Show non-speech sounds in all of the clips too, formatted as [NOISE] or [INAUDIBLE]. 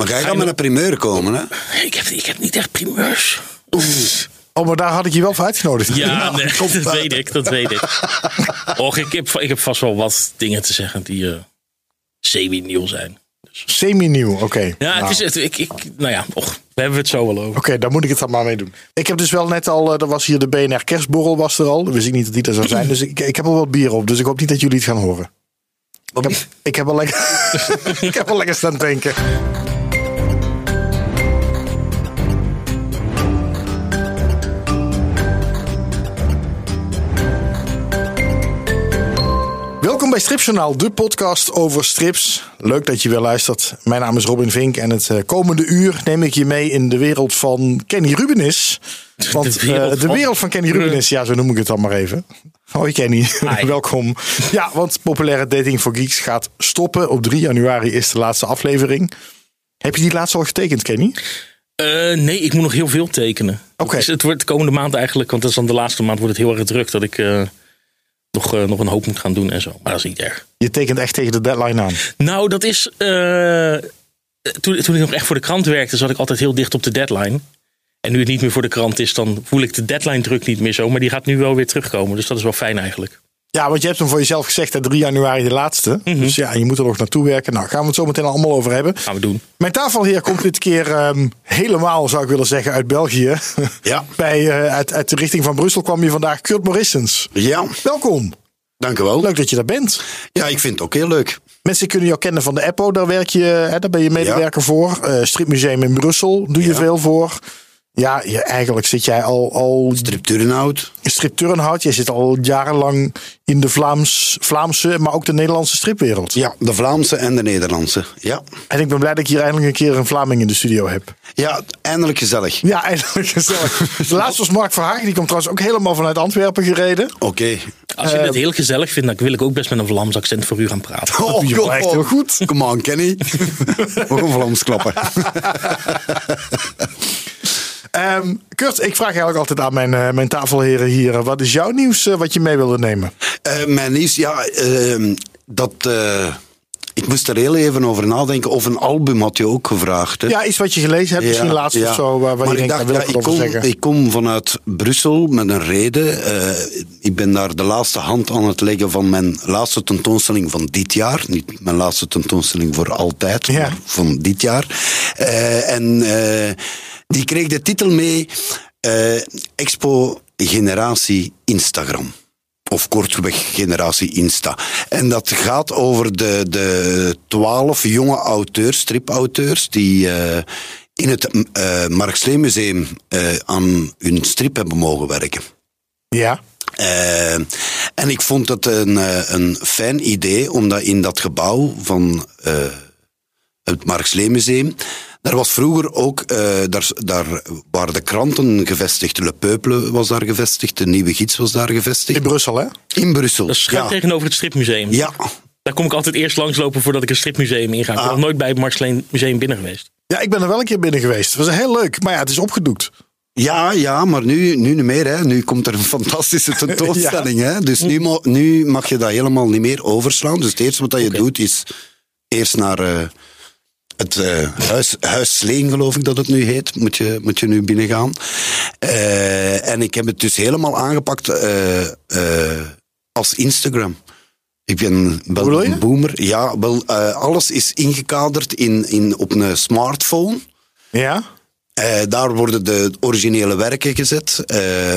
Maar jij gaat met een primeur komen, hè? Ik heb, ik heb niet echt primeurs. Oh, maar daar had ik je wel voor uitgenodigd. Ja, nee, [LAUGHS] dat weet ik, dat weet ik. Och, ik heb, ik heb vast wel wat dingen te zeggen die eh semi-nieuw zijn. Semi-nieuw, oké. Ja, Nou. het is, het, ik, ik, nou ja, och, we hebben het zo wel over. Oké, daar moet ik het dan maar mee doen. Ik heb dus wel net al, eh, er was hier de BNR kerstborrel was er al. Dan wist ik niet dat die er zou zijn. Dus ik, ik heb al wat bier op. Dus ik hoop niet dat jullie het gaan horen. Ik heb, ik heb al lekker, [LAUGHS] ik heb al lekker staan denken. Welkom bij Stripjournaal, de podcast over strips. Leuk dat je weer luistert. Mijn naam is Robin Vink en het eh, komende uur neem ik je mee in de wereld van Kenny Rubenis. Want De wereld eh, de van- wereld van Kenny Rubenis, ja, zo noem ik het dan maar even. Hoi Kenny, [LAUGHS] welkom. Ja, want populaire dating voor geeks gaat stoppen. Op 3 januari is de laatste aflevering. Heb je die laatste al getekend, Kenny? Eh, nee, ik moet nog heel veel tekenen. Oké. Dus het wordt de komende maand eigenlijk, want dat is dan de laatste maand, wordt het heel erg druk dat ik nog, eh, nog een hoop moet gaan doen en zo. Maar dat is niet erg. Je tekent echt tegen de deadline aan. Nou, dat is. eh, toen, toen ik nog echt voor de krant werkte, zat ik altijd heel dicht op de deadline. En nu het niet meer voor de krant is, dan voel ik de deadline druk niet meer zo. Maar die gaat nu wel weer terugkomen. Dus dat is wel fijn eigenlijk. Ja, want je hebt hem voor jezelf gezegd, hè, 3 januari de laatste. Mhm. Dus ja, je moet er nog naartoe werken. Nou, gaan we het zo meteen allemaal over hebben. Gaan we doen. Mijn tafelheer komt dit keer ehm, helemaal, zou ik willen zeggen, uit België. Ja. [LAUGHS] Bij, eh, uit, uit de richting van Brussel kwam je vandaag Kurt Morissens. Ja, Welkom. dank u wel. Leuk dat je daar bent. Ja, ik vind het ook heel leuk. Mensen kunnen jou kennen van de EPO, daar, werk je, hè, daar ben je medewerker voor. Stripmuseum in Brussel doe je Ja. veel voor. Ja, je, eigenlijk zit jij al, al Stripturenhout. strip Turnhout. Je zit al jarenlang in de Vlaams, Vlaamse, maar ook de Nederlandse stripwereld. Ja, de Vlaamse en de Nederlandse. Ja. En ik ben blij dat ik hier eindelijk een keer een Vlaming in de studio heb. Ja, eindelijk gezellig. Ja, eindelijk gezellig. De laatste was Mark Verhagen. Die komt trouwens ook helemaal vanuit Antwerpen gereden. Oké. Als je het heel gezellig vindt, dan wil ik ook best met een Vlaams accent voor u gaan praten. Oh, je wel echt heel goed. Come on, Kenny. [LAUGHS] Ook een Vlaams klappen. [LAUGHS] Ehm, Kurt, ik vraag eigenlijk altijd aan mijn, eh, mijn tafelheren hier. eh, Wat is jouw nieuws eh, wat je mee wilde nemen? Mijn nieuws, ja, ehm, dat... ik moest er heel even over nadenken. Of een album had je ook gevraagd. Hè? Ja, iets wat je gelezen hebt. Misschien Ja, laatst ja. of zo. Waar, waar maar je ik denkt, dacht, ja, ik kom, ik kom vanuit Brussel met een reden. Ik ben daar de laatste hand aan het leggen van mijn laatste tentoonstelling van dit jaar. Niet mijn laatste tentoonstelling voor altijd, maar van dit jaar. En die kreeg de titel mee eh, Expo Generatie Instagram. Of kortweg generatie Insta. En dat gaat over de, de twaalf jonge auteurs, stripauteurs, die eh, in het eh Mark Sleen Museum aan hun strip hebben mogen werken. Ja. En ik vond het een, een fijn idee, omdat in dat gebouw van het Mark Sleen Museum, daar was vroeger ook, eh, daar, daar waren de kranten gevestigd. Le Peuple was daar gevestigd, de Nieuwe Gids was daar gevestigd. In Brussel, hè? In Brussel. Dat is schuin ja. tegenover het stripmuseum. ja, Daar kom ik altijd eerst langslopen voordat ik een stripmuseum inga. Ik ben Ah. nog nooit bij het Marksleen Museum binnen geweest. Ja, ik ben er wel een keer binnen geweest. Het was heel leuk. Maar ja, het is opgedoekt. Ja, ja, maar nu, nu niet meer. Hè. Nu komt er een fantastische [LAUGHS] tentoonstelling. hè. Dus nu, nu mag je dat helemaal niet meer overslaan. Dus het eerste wat dat je doet is eerst naar eh, het eh, huis, huis Sleen, geloof ik dat het nu heet. Moet je, moet je nu binnengaan. Eh, en ik heb het dus helemaal aangepakt eh, als Instagram. Ik ben wel een boomer. Ja, wel, alles is ingekaderd in, in, op een smartphone. Ja? Daar worden de originele werken gezet,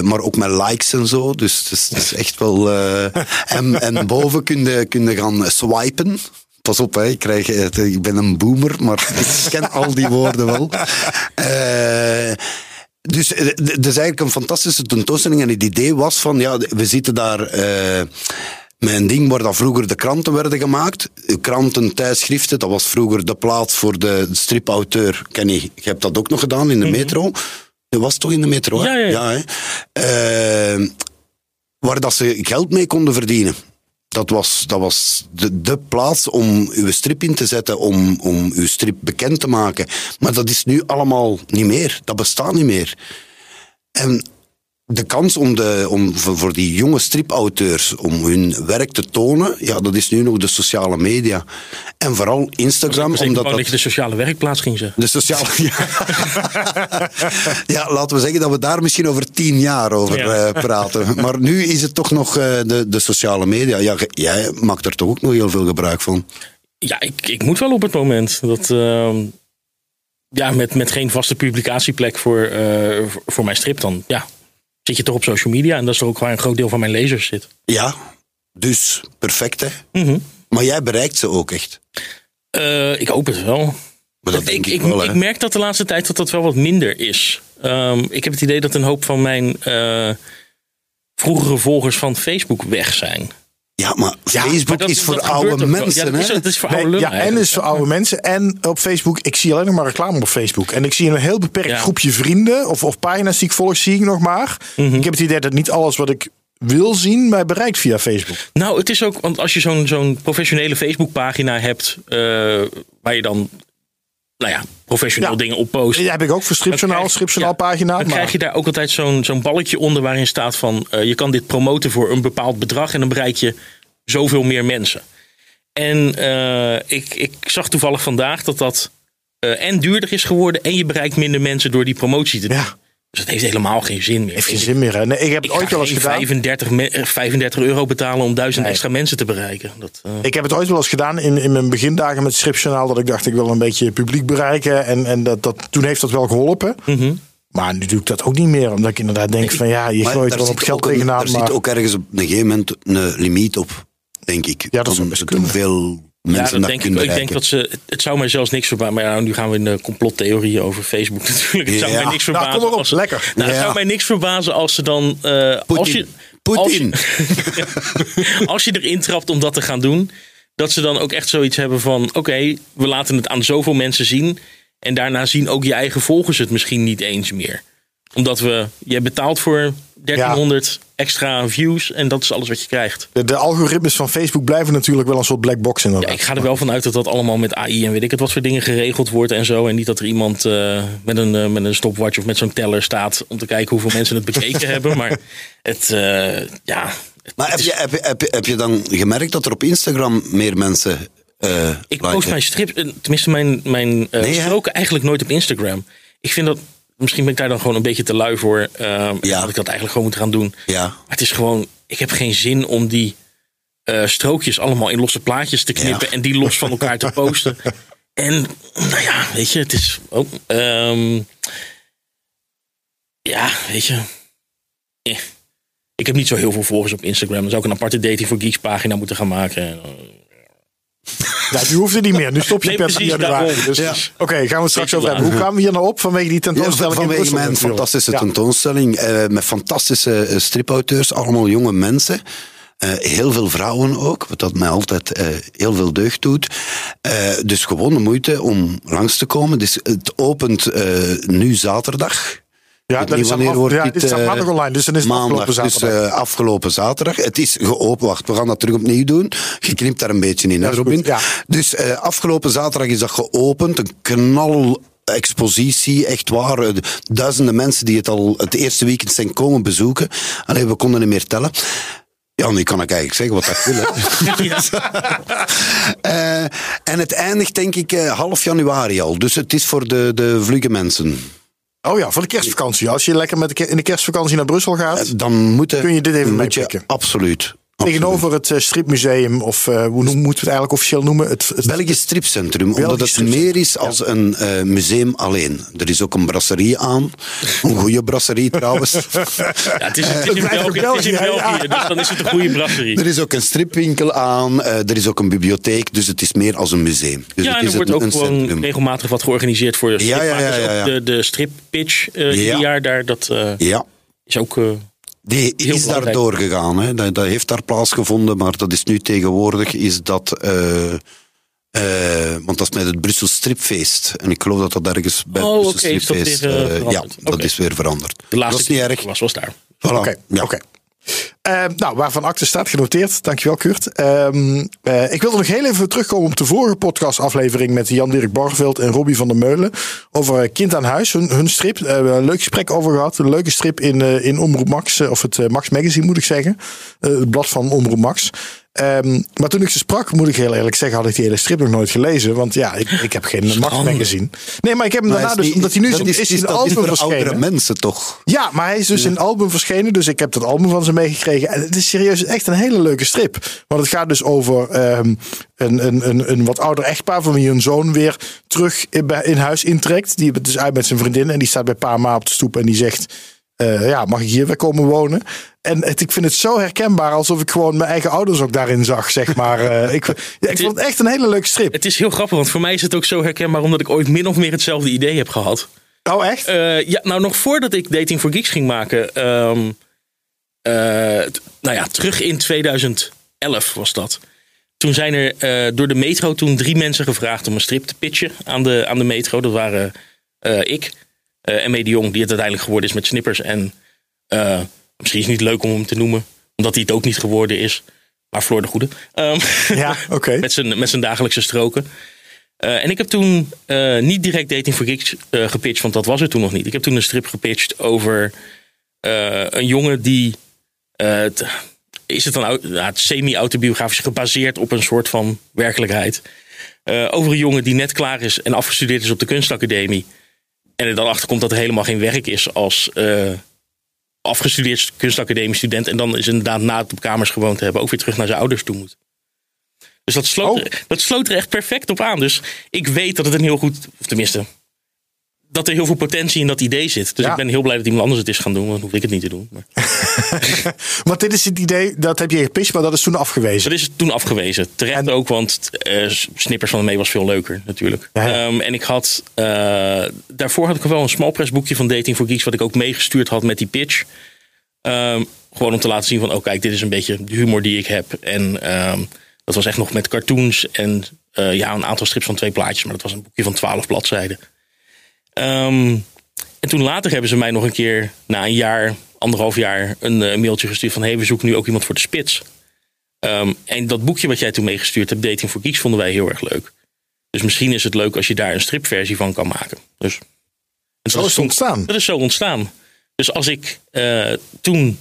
maar ook met likes en zo. Dus het is, het is echt wel. [LAUGHS] en, en boven kun je, kun je gaan swipen. Pas op, hè, ik, krijg, het- ik ben een boomer, maar ik ken al die woorden wel. Eh, dus eh, het is eigenlijk een fantastische tentoonstelling. En het idee was van, ja, we zitten daar eh, met een ding waar dat vroeger de kranten werden gemaakt. Kranten, tijdschriften, dat was vroeger de plaats voor de stripauteur. Kenny, je hebt dat ook nog gedaan in de metro. Dat was toch in de metro, hè? Ja, ja, ja. hè? Eh, waar dat ze geld mee konden verdienen. Dat was, dat was de, de plaats om uw strip in te zetten, om, om uw strip bekend te maken. Maar dat is nu allemaal niet meer. Dat bestaat niet meer. En de kans om, de, om voor die jonge stripauteurs om hun werk te tonen, ja, dat is nu nog de sociale media. En vooral Instagram, Zeker omdat dat... dat je de sociale werkplaats ging zeggen. De sociale. [LAUGHS] Ja. ja, laten we zeggen dat we daar misschien over tien jaar over Ja. eh, praten. Maar nu is het toch nog eh, de, de sociale media. Ja, jij maakt er toch ook nog heel veel gebruik van. Ja, ik, ik moet wel op het moment. Dat, ehm, ja, met, met geen vaste publicatieplek voor, eh, voor mijn strip dan. Ja, zit je toch op social media. En dat is toch ook waar een groot deel van mijn lezers zit. Ja, dus perfect hè. Mhm. Maar jij bereikt ze ook echt. Eh, ik hoop het wel. Maar dat ik, denk ik, ik, wel ik merk dat de laatste tijd dat dat wel wat minder is. Ehm, ik heb het idee dat een hoop van mijn eh, vroegere volgers van Facebook weg zijn. Ja, maar Ja, Facebook Maar dat- is voor dat oude mensen Ja, dat is, is voor Nee, oude ja, en is voor oude mensen. En op Facebook, ik zie alleen nog maar reclame op Facebook. En ik zie een heel beperkt Ja. groepje vrienden of, of pagina's die ik volg, zie ik nog maar. Mhm. Ik heb het idee dat niet alles wat ik wil zien mij bereikt via Facebook. Nou, het is ook, want als je zo'n zo'n professionele Facebookpagina hebt, eh, waar je dan, nou ja, professioneel Ja. dingen op post. Dat heb ik ook voor Stripjournaal, ja, pagina. Dan maar- krijg je daar ook altijd zo'n zo'n balletje onder waarin staat van eh, je kan dit promoten voor een bepaald bedrag en dan bereik je zoveel meer mensen. En eh, ik, ik zag toevallig vandaag dat dat eh, en duurder is geworden en je bereikt minder mensen door die promotie te doen. Ja, Dus het heeft helemaal geen zin meer. heeft geen zin meer. Hè? Nee, ik heb Ik het ooit wel eens gedaan. 35, me- eh, 35 euro betalen om duizend Nee. extra mensen te bereiken. Dat, eh, Ik heb het ooit wel eens gedaan in, in mijn begindagen met Stripjournaal. Dat ik dacht, ik wil een beetje publiek bereiken. En, en dat, dat, toen heeft dat wel geholpen. mhm. Maar nu doe ik dat ook niet meer. Omdat ik inderdaad denk van ja, je gooit wel op geld een- tegenaan. Er Maar zit ook ergens op een gegeven moment een limiet op, denk ik. Ja, dat het kunnen. hoeveel Ja, dat denk ik, ik denk dat ze. het- zou mij zelfs niks verbazen. Maar ja, nu gaan we in de complottheorieën over Facebook [LAUGHS] natuurlijk. Het zou Ja. mij niks Nou, verbazen. kom maar op, als, lekker. Nou, Het zou mij niks verbazen als ze dan. eh, als je, Poetin. Als je, [LAUGHS] als je erin trapt om dat te gaan doen. Dat ze dan ook echt zoiets hebben van: oké, we laten het aan zoveel mensen zien. En daarna zien ook je eigen volgers het misschien niet eens meer. Omdat we. Je betaalt voor 1300 extra views. En dat is alles wat je krijgt. de, de algoritmes van Facebook blijven natuurlijk wel een soort black box inderdaad. Ja, ik ga er wel van uit dat dat allemaal met AI en weet ik het wat voor dingen geregeld wordt en zo. En niet dat er iemand eh, met, een, eh, met een stopwatch of met zo'n teller staat om te kijken hoeveel mensen het bekeken [LAUGHS] hebben. Maar het, eh, ja. het- Maar het heb is- je, heb, je, heb, je, heb je dan gemerkt dat er op Instagram meer mensen. eh ik post mijn strips, tenminste mijn, mijn Nee, stroken eigenlijk nooit op Instagram. Ik vind dat, misschien ben ik daar dan gewoon een beetje te lui voor. eh, en Ja. Dat ik dat eigenlijk gewoon moet gaan doen. Ja. Maar het is gewoon, ik heb geen zin om die eh, strookjes allemaal in losse plaatjes te knippen Ja. en die los van elkaar te posten. [LAUGHS] En nou ja, weet je, het is. Oh, ehm, ja, weet je. Eh. Ik heb niet zo heel veel volgers op Instagram. Dan zou ik een aparte Dating for Geeks pagina moeten gaan maken. [LAUGHS] Ja, nu hoeft het niet meer. Nu stop je Nee, per precies, januari. Dus, Ja. Oké, gaan we het straks over hebben. Hoe kwamen we hier nou op? Vanwege die Ja, tentoonstelling in vanwege Brussel mijn fantastische Ja. tentoonstelling eh, met fantastische eh, stripauteurs, allemaal jonge mensen. Eh, heel veel vrouwen ook, wat dat mij altijd eh, heel veel deugd doet. Eh, dus gewoon de moeite om langs te komen. Dus het opent eh, nu zaterdag. Ja, dat niet is wanneer af- wordt ja, dit, dit staat eh, maandag online, dus dan is het maandag, afgelopen dus zaterdag. eh, afgelopen zaterdag. Het is geopend. Wacht, we gaan dat terug opnieuw doen. Je knipt daar een beetje in, hè, is goed, Robin? ja. Dus eh, afgelopen zaterdag is dat geopend. Een knal expositie, echt waar. Duizenden mensen die het al het eerste weekend zijn komen bezoeken. Alleen we konden niet meer tellen. Ja, nu kan ik eigenlijk zeggen wat ik wil. [LAUGHS] [LAUGHS] Eh, en het eindigt denk ik eh, half januari al. Dus het is voor de, de vlugge mensen. Oh ja, voor de kerstvakantie. Als je lekker met de, in de kerstvakantie naar Brussel gaat. Dan moet, Kun je dit even moet je meepikken? Absoluut. Tegenover het eh, stripmuseum, of eh, hoe noem- moeten we het eigenlijk officieel noemen? Het, het- Belgisch Stripcentrum, omdat het Stripcentrum. meer is als een eh, museum alleen. Er is ook een brasserie aan. Een goede brasserie trouwens. [LAUGHS] Ja, het is, het is in België, ook het is in België, ja. België dus dan is het een goede brasserie. Er is ook een stripwinkel aan. er is ook een bibliotheek. Dus het is meer als een museum. Dus ja, het en is er wordt een, ook een gewoon centrum. regelmatig wat georganiseerd voor de Ja, ja, ja, de, de strippitch eh ieder Ja. jaar daar, dat eh, Ja, is ook... eh, die Heel is daar doorgegaan. Hè. Dat, dat heeft daar plaatsgevonden. Maar dat is nu tegenwoordig is dat... eh, eh, want dat is met het Brussel Stripfeest. En ik geloof dat dat ergens bij Oh, het Brussel Stripfeest... eh, ja, dat is weer veranderd. de laatste dat is niet erg. was, was daar. Voilà. Oké, Ja. Uh, nou, waarvan acte staat genoteerd. Dankjewel, Kurt. Uh, uh, ik wilde nog heel even terugkomen op de vorige podcastaflevering met Jan-Dirk Borgeveld en Robbie van der Meulen. Over Kind aan Huis, hun, hun strip. Uh, een leuk gesprek over gehad. Een leuke strip in, in Omroep Max, of het Max Magazine moet ik zeggen. het blad van Omroep Max. Um, maar toen ik ze sprak, moet ik heel eerlijk zeggen, had ik die hele strip nog nooit gelezen. Want ja, ik, ik heb geen [LAUGHS] magazine. Nee, maar ik heb hem daarna dus, omdat hij nu is, is, is een album verschenen. mensen toch? Ja, maar hij is dus ja. in een album verschenen. Dus ik heb dat album van ze meegekregen. En het is serieus echt een hele leuke strip. Want het gaat dus over um, een, een, een, een wat ouder echtpaar van wie hun zoon weer terug in, in huis intrekt. Die het dus uit met zijn vriendin. En die staat bij pa ma op de stoep en die zegt... Uh, ja, mag ik hier weer komen wonen? En het, ik vind het zo herkenbaar alsof ik gewoon mijn eigen ouders ook daarin zag, zeg maar. Uh, [LAUGHS] ik, ja, ik vond het echt een hele leuke strip. Het is heel grappig, want voor mij is het ook zo herkenbaar omdat ik ooit min of meer hetzelfde idee heb gehad. Oh, echt? Uh, ja, nou nog voordat ik Dating for Geeks ging maken. Um, nou ja, terug in 2011 was dat. Toen zijn er door de metro toen drie mensen gevraagd om een strip te pitchen aan de, aan de metro. Dat waren ik en Mede Jong, die het uiteindelijk geworden is met Snippers en... Misschien is het niet leuk om hem te noemen, omdat hij het ook niet geworden is. Maar Floor de Goede. Um, ja, [LAUGHS] oké. met, zijn, met zijn dagelijkse stroken. Uh, en ik heb toen uh, niet direct Dating for Geeks uh, gepitcht, want dat was er toen nog niet. Ik heb toen een strip gepitcht over een jongen die. Is het dan ja, semi-autobiografisch gebaseerd op een soort van werkelijkheid? over een jongen die net klaar is en afgestudeerd is op de kunstacademie. En er dan achter komt dat er helemaal geen werk is als afgestudeerd kunstacademie student. En dan is inderdaad na het op kamers gewoond te hebben ook weer terug naar zijn ouders toe moet. Dus dat sloot, oh. dat sloot er echt perfect op aan. Dus ik weet dat het een heel goed, of tenminste, dat er heel veel potentie in dat idee zit. Dus ik ben heel blij dat iemand anders het is gaan doen. Dan hoef ik het niet te doen. Maar. [LAUGHS] want dit is het idee, dat heb je gepitcht, maar dat is toen afgewezen. Dat is toen afgewezen. Terecht en... ook, want uh, Snippers van de mee was veel leuker natuurlijk. Ja. Um, en ik had, uh, daarvoor had ik wel een small press boekje van Dating for Geeks, wat ik ook meegestuurd had met die pitch. Um, gewoon om te laten zien van, oh kijk, dit is een beetje de humor die ik heb. En um, dat was echt nog met cartoons en uh, ja, een aantal strips van twee plaatjes. Maar dat was een boekje van twaalf bladzijden. Um, en toen later hebben ze mij nog een keer, na een jaar, anderhalf jaar, een, een mailtje gestuurd van: hey, we zoeken nu ook iemand voor de spits. Um, en dat boekje wat jij toen meegestuurd hebt, Dating for Geeks, vonden wij heel erg leuk. Dus misschien is het leuk als je daar een stripversie van kan maken. Dus, zo is het ontstaan. Dat is zo ontstaan. Dus als ik uh, toen,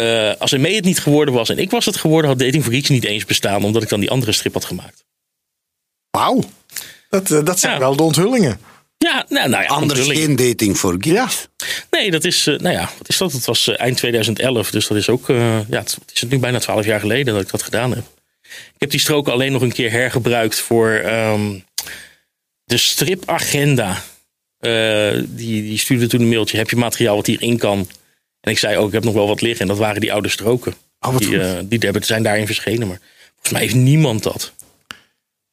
uh, als er mee het niet geworden was en ik was het geworden, had Dating for Geeks niet eens bestaan, omdat ik dan die andere strip had gemaakt. Wauw, dat, uh, dat zijn ja. wel de onthullingen. Ja, nou, nou ja, Anders geen dating voor geeks. Ja. Nee, dat is, uh, nou ja, wat is dat? Het was uh, eind 2011, dus dat is ook, uh, ja, het is het nu bijna 12 jaar geleden dat ik dat gedaan heb. Ik heb die stroken alleen nog een keer hergebruikt voor um, de stripagenda. die, die stuurde toen een mailtje, heb je materiaal wat hierin kan? En ik zei ook, ik heb nog wel wat liggen. En dat waren die oude stroken. Oh, die, die zijn daarin verschenen, maar volgens mij heeft niemand dat.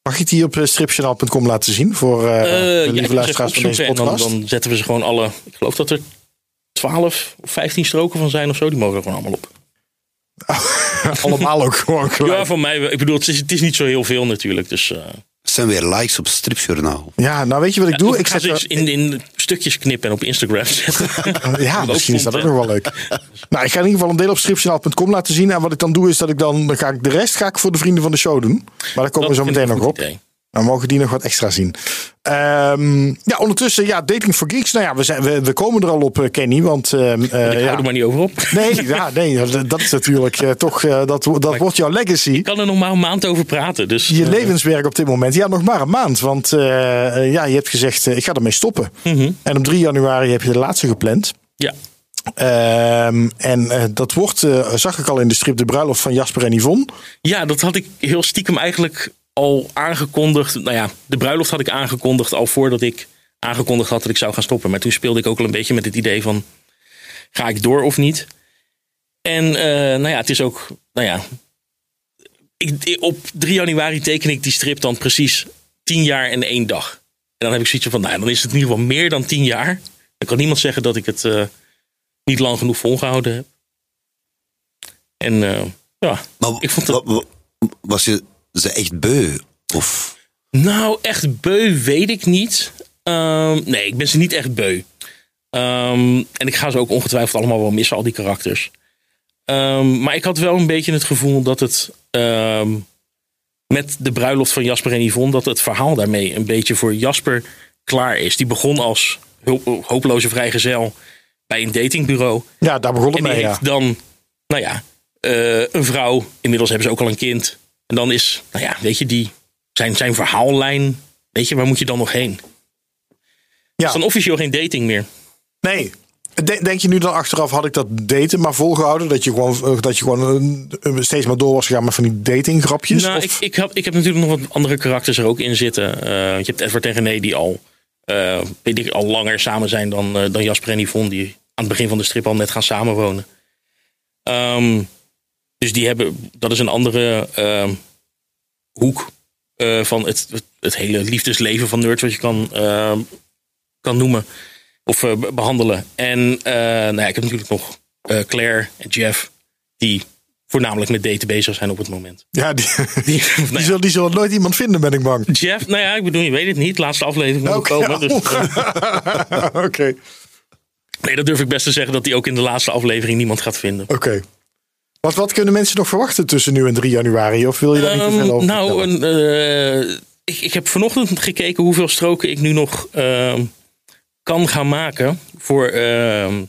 Mag je het hier op uh, stripjournaal.com laten zien voor uh, uh, de lieve luisteraars van deze podcast? Dan, dan, zetten we ze gewoon alle, ik geloof dat er 12 of 15 stroken van zijn of zo, die mogen er gewoon allemaal op. [LAUGHS] allemaal ook gewoon gelijk. Ja, van mij, ik bedoel, het is, het is niet zo heel veel natuurlijk, dus... zijn weer likes op Stripjournaal. Ja, nou weet je wat ik doe? Ik ga ze in, in stukjes knippen en op Instagram [LAUGHS] zetten. ja, misschien is dat ook nog wel leuk. nou, ik ga in ieder geval een deel op stripjournaal.com laten zien. En wat ik dan doe is dat ik dan, dan ga ik de rest ga ik voor de vrienden van de show doen. Maar daar komen we zo meteen nog op. Idee. Dan mogen die nog wat extra zien. Um, ja, ondertussen, ja, Dating for Geeks. Nou ja, we, zijn, we, we komen er al op, uh, Kenny. Want, uh, ik hou ja. er maar niet over op. Nee, ja, nee dat is natuurlijk uh, toch, dat, dat wordt jouw legacy. Ik kan er nog maar een maand over praten. Dus, je levenswerk op dit moment. Ja, nog maar een maand. Want ja, je hebt gezegd, ik ga ermee stoppen. -hmm. En op 3 januari heb je de laatste gepland. Ja. Um, en uh, dat wordt, uh, zag ik al in de strip De Bruiloft van Jasper en Yvonne. Ja, dat had ik heel stiekem eigenlijk al aangekondigd. Nou ja, de bruiloft had ik aangekondigd al voordat ik aangekondigd had dat ik zou gaan stoppen. Maar toen speelde ik ook al een beetje met het idee van: ga ik door of niet? En uh, nou ja, het is ook, nou ja. Ik, op 3 januari teken ik die strip dan precies 10 jaar en één dag. En dan heb ik zoiets van: nou, dan is het in ieder geval meer dan 10 jaar. Dan kan niemand zeggen dat ik het uh, niet lang genoeg volgehouden heb. En uh, ja, maar ik vond het. Was je ze echt beu? Of? Nou, echt beu weet ik niet. Um, nee, ik ben ze niet echt beu. Um, en ik ga ze ook ongetwijfeld allemaal wel missen, al die karakters. Ehm, maar ik had wel een beetje het gevoel dat het ehm, met de bruiloft van Jasper en Yvonne, dat het verhaal daarmee een beetje voor Jasper klaar is. Die begon als ho- hopeloze vrijgezel bij een datingbureau. Ja, daar begon het En die mee, ja. heeft dan, nou ja, eh, een vrouw. Inmiddels hebben ze ook al een kind. En dan is, nou ja, weet je, die, zijn, zijn verhaallijn. Weet je, waar moet je dan nog heen? Het is dan Ja, officieel geen dating meer. nee. De- Denk je nu dan achteraf, had ik dat daten maar volgehouden? Dat je gewoon, eh, dat je gewoon eh, eh, steeds maar door was gegaan met van die datinggrapjes? Nou, Of- ik, ik, heb, ik heb natuurlijk nog wat andere karakters er ook in zitten. Je hebt Edward en René die al, weet ik, al langer samen zijn dan, dan Jasper en Yvonne. Die aan het begin van de strip al net gaan samenwonen. Ehm, dus die hebben, dat is een andere ehm, hoek eh, van het, het, hele liefdesleven van nerds wat je kan, ehm, kan noemen. Of eh, be- behandelen. En eh, nou ja, ik heb natuurlijk nog Claire en Jeff. Die voornamelijk met daten bezig zijn op het moment. ja, die, [LAUGHS] die, nou ja, die zullen nooit iemand vinden, ben ik bang. Jeff, nou ja, ik bedoel, je weet het niet. Laatste aflevering moet komen. Dus. [LAUGHS] Oké, nee, dat durf ik best te zeggen dat hij ook in de laatste aflevering niemand gaat vinden. oké. Wat, wat kunnen mensen nog verwachten tussen nu en 3 januari? Of wil je daar niet te veel Ehm, over nou, een, eh, ik, ik heb vanochtend gekeken hoeveel stroken ik nu nog ehm, kan gaan maken voor ehm,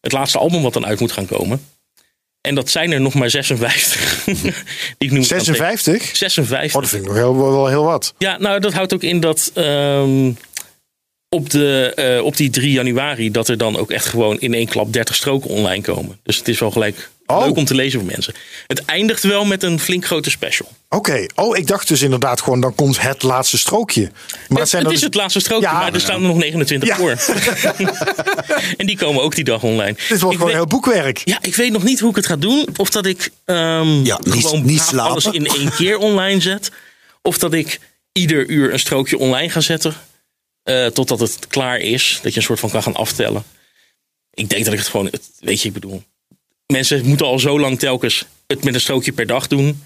het laatste album wat dan uit moet gaan komen. En dat zijn er nog maar 56. [LAUGHS] die ik nu gaan 56? tekenen. 56. Oh, dat vind ik nog heel, wel heel wat. Ja, nou, dat houdt ook in dat op, de, eh, op die 3 januari... dat er dan ook echt gewoon in één klap 30 stroken online komen. Dus het is wel gelijk Oh. leuk om te lezen voor mensen. Het eindigt wel met een flink grote special. Oké. Oh, ik dacht dus inderdaad gewoon, dan komt het laatste strookje. Maar het het zijn het is dus- het laatste strookje, Ja. maar er staan er nog 29 Ja. voor. [LAUGHS] en die komen ook die dag online. Dit wordt Ik gewoon weet- heel boekwerk. Ja, ik weet nog niet hoe ik het ga doen. Of dat ik ehm, Ja, niet- gewoon niet alles in één keer online zet. Of dat ik ieder uur een strookje online ga zetten. eh, totdat het klaar is. Dat je een soort van kan gaan aftellen. Ik denk dat ik het gewoon... het- weet je, ik bedoel... Mensen moeten al zo lang telkens het met een strookje per dag doen.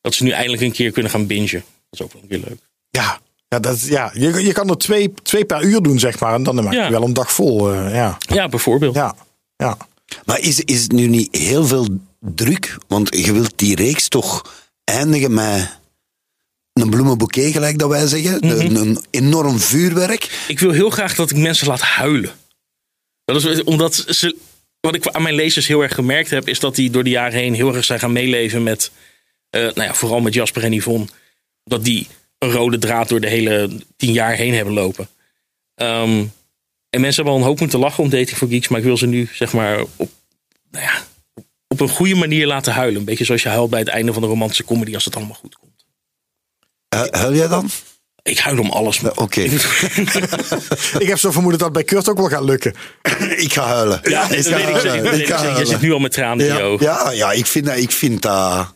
Dat ze nu eindelijk een keer kunnen gaan bingen. Dat is ook wel weer leuk. Ja, ja, dat, ja. Je, je kan er twee, twee per uur doen, zeg maar. En dan maak je Ja. wel een dag vol. eh, ja. Ja, bijvoorbeeld. Ja. ja. Maar is, is het nu niet heel veel druk? Want je wilt die reeks toch eindigen met een bloemenbouquet, gelijk dat wij zeggen. een, een enorm vuurwerk. Ik wil heel graag dat ik mensen laat huilen. Dat is omdat ze. Wat ik aan mijn lezers heel erg gemerkt heb, is dat die door de jaren heen heel erg zijn gaan meeleven met. eh, nou ja, vooral met Jasper en Yvonne. Dat die een rode draad door de hele tien jaar heen hebben lopen. Ehm, en mensen hebben al een hoop moeten lachen om Dating for Geeks, maar ik wil ze nu zeg maar op, nou ja, op een goede manier laten huilen. Een beetje zoals je huilt bij het einde van de romantische comedy als het allemaal goed komt. Hu- Huil jij dan? Ik huil om alles. Oké, [LAUGHS] [LAUGHS] Ik heb zo vermoeden dat bij Kurt ook wel gaat lukken. [LAUGHS] ik ga huilen. Ja, ik dat ga weet ik zeker. huilen. Dat weet Ik ik ga. Je zit nu al met tranen in je Ja, ogen. ja, ja, ik vind dat. Ik vind dat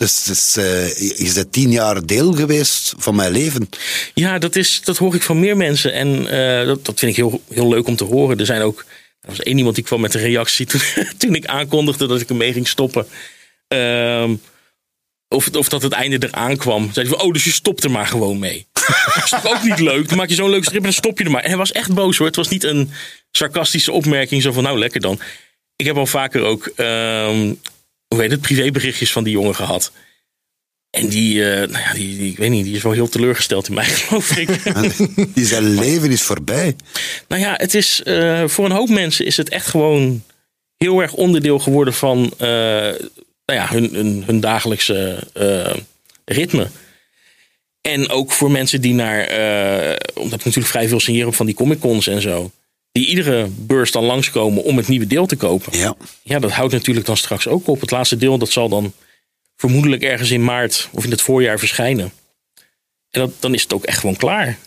dus, dus, eh, je bent tien jaar deel geweest van mijn leven. Ja, dat, is, dat hoor ik van meer mensen. En eh, dat, dat vind ik heel, heel leuk om te horen. Er zijn ook. Er was één iemand die kwam met een reactie toen, toen ik aankondigde dat ik ermee ging stoppen. Ehm, of, of dat het einde eraan kwam. Zei hij van, oh, dus je stopt er maar gewoon mee. [LAUGHS] dat is toch ook niet leuk? Dan maak je zo'n leuk strip en dan stop je er maar. En hij was echt boos hoor. Het was niet een sarcastische opmerking. Zo van, nou lekker dan. Ik heb al vaker ook, ehm, hoe heet het, privéberichtjes van die jongen gehad. En die, eh, nou ja, die, die, ik weet niet, die is wel heel teleurgesteld in mij, [LAUGHS] geloof ik. Die zijn leven is voorbij. nou ja, het is, eh, voor een hoop mensen is het echt gewoon heel erg onderdeel geworden van eh, nou ja, hun, hun, hun dagelijkse eh, ritme. En ook voor mensen die naar, eh, omdat ik natuurlijk vrij veel signeer op van die Comic Cons en zo. Die iedere beurs dan langskomen om het nieuwe deel te kopen. Ja. Ja, dat houdt natuurlijk dan straks ook op. Het laatste deel dat zal dan vermoedelijk ergens in maart of in het voorjaar verschijnen. En dat, dan is het ook echt gewoon klaar.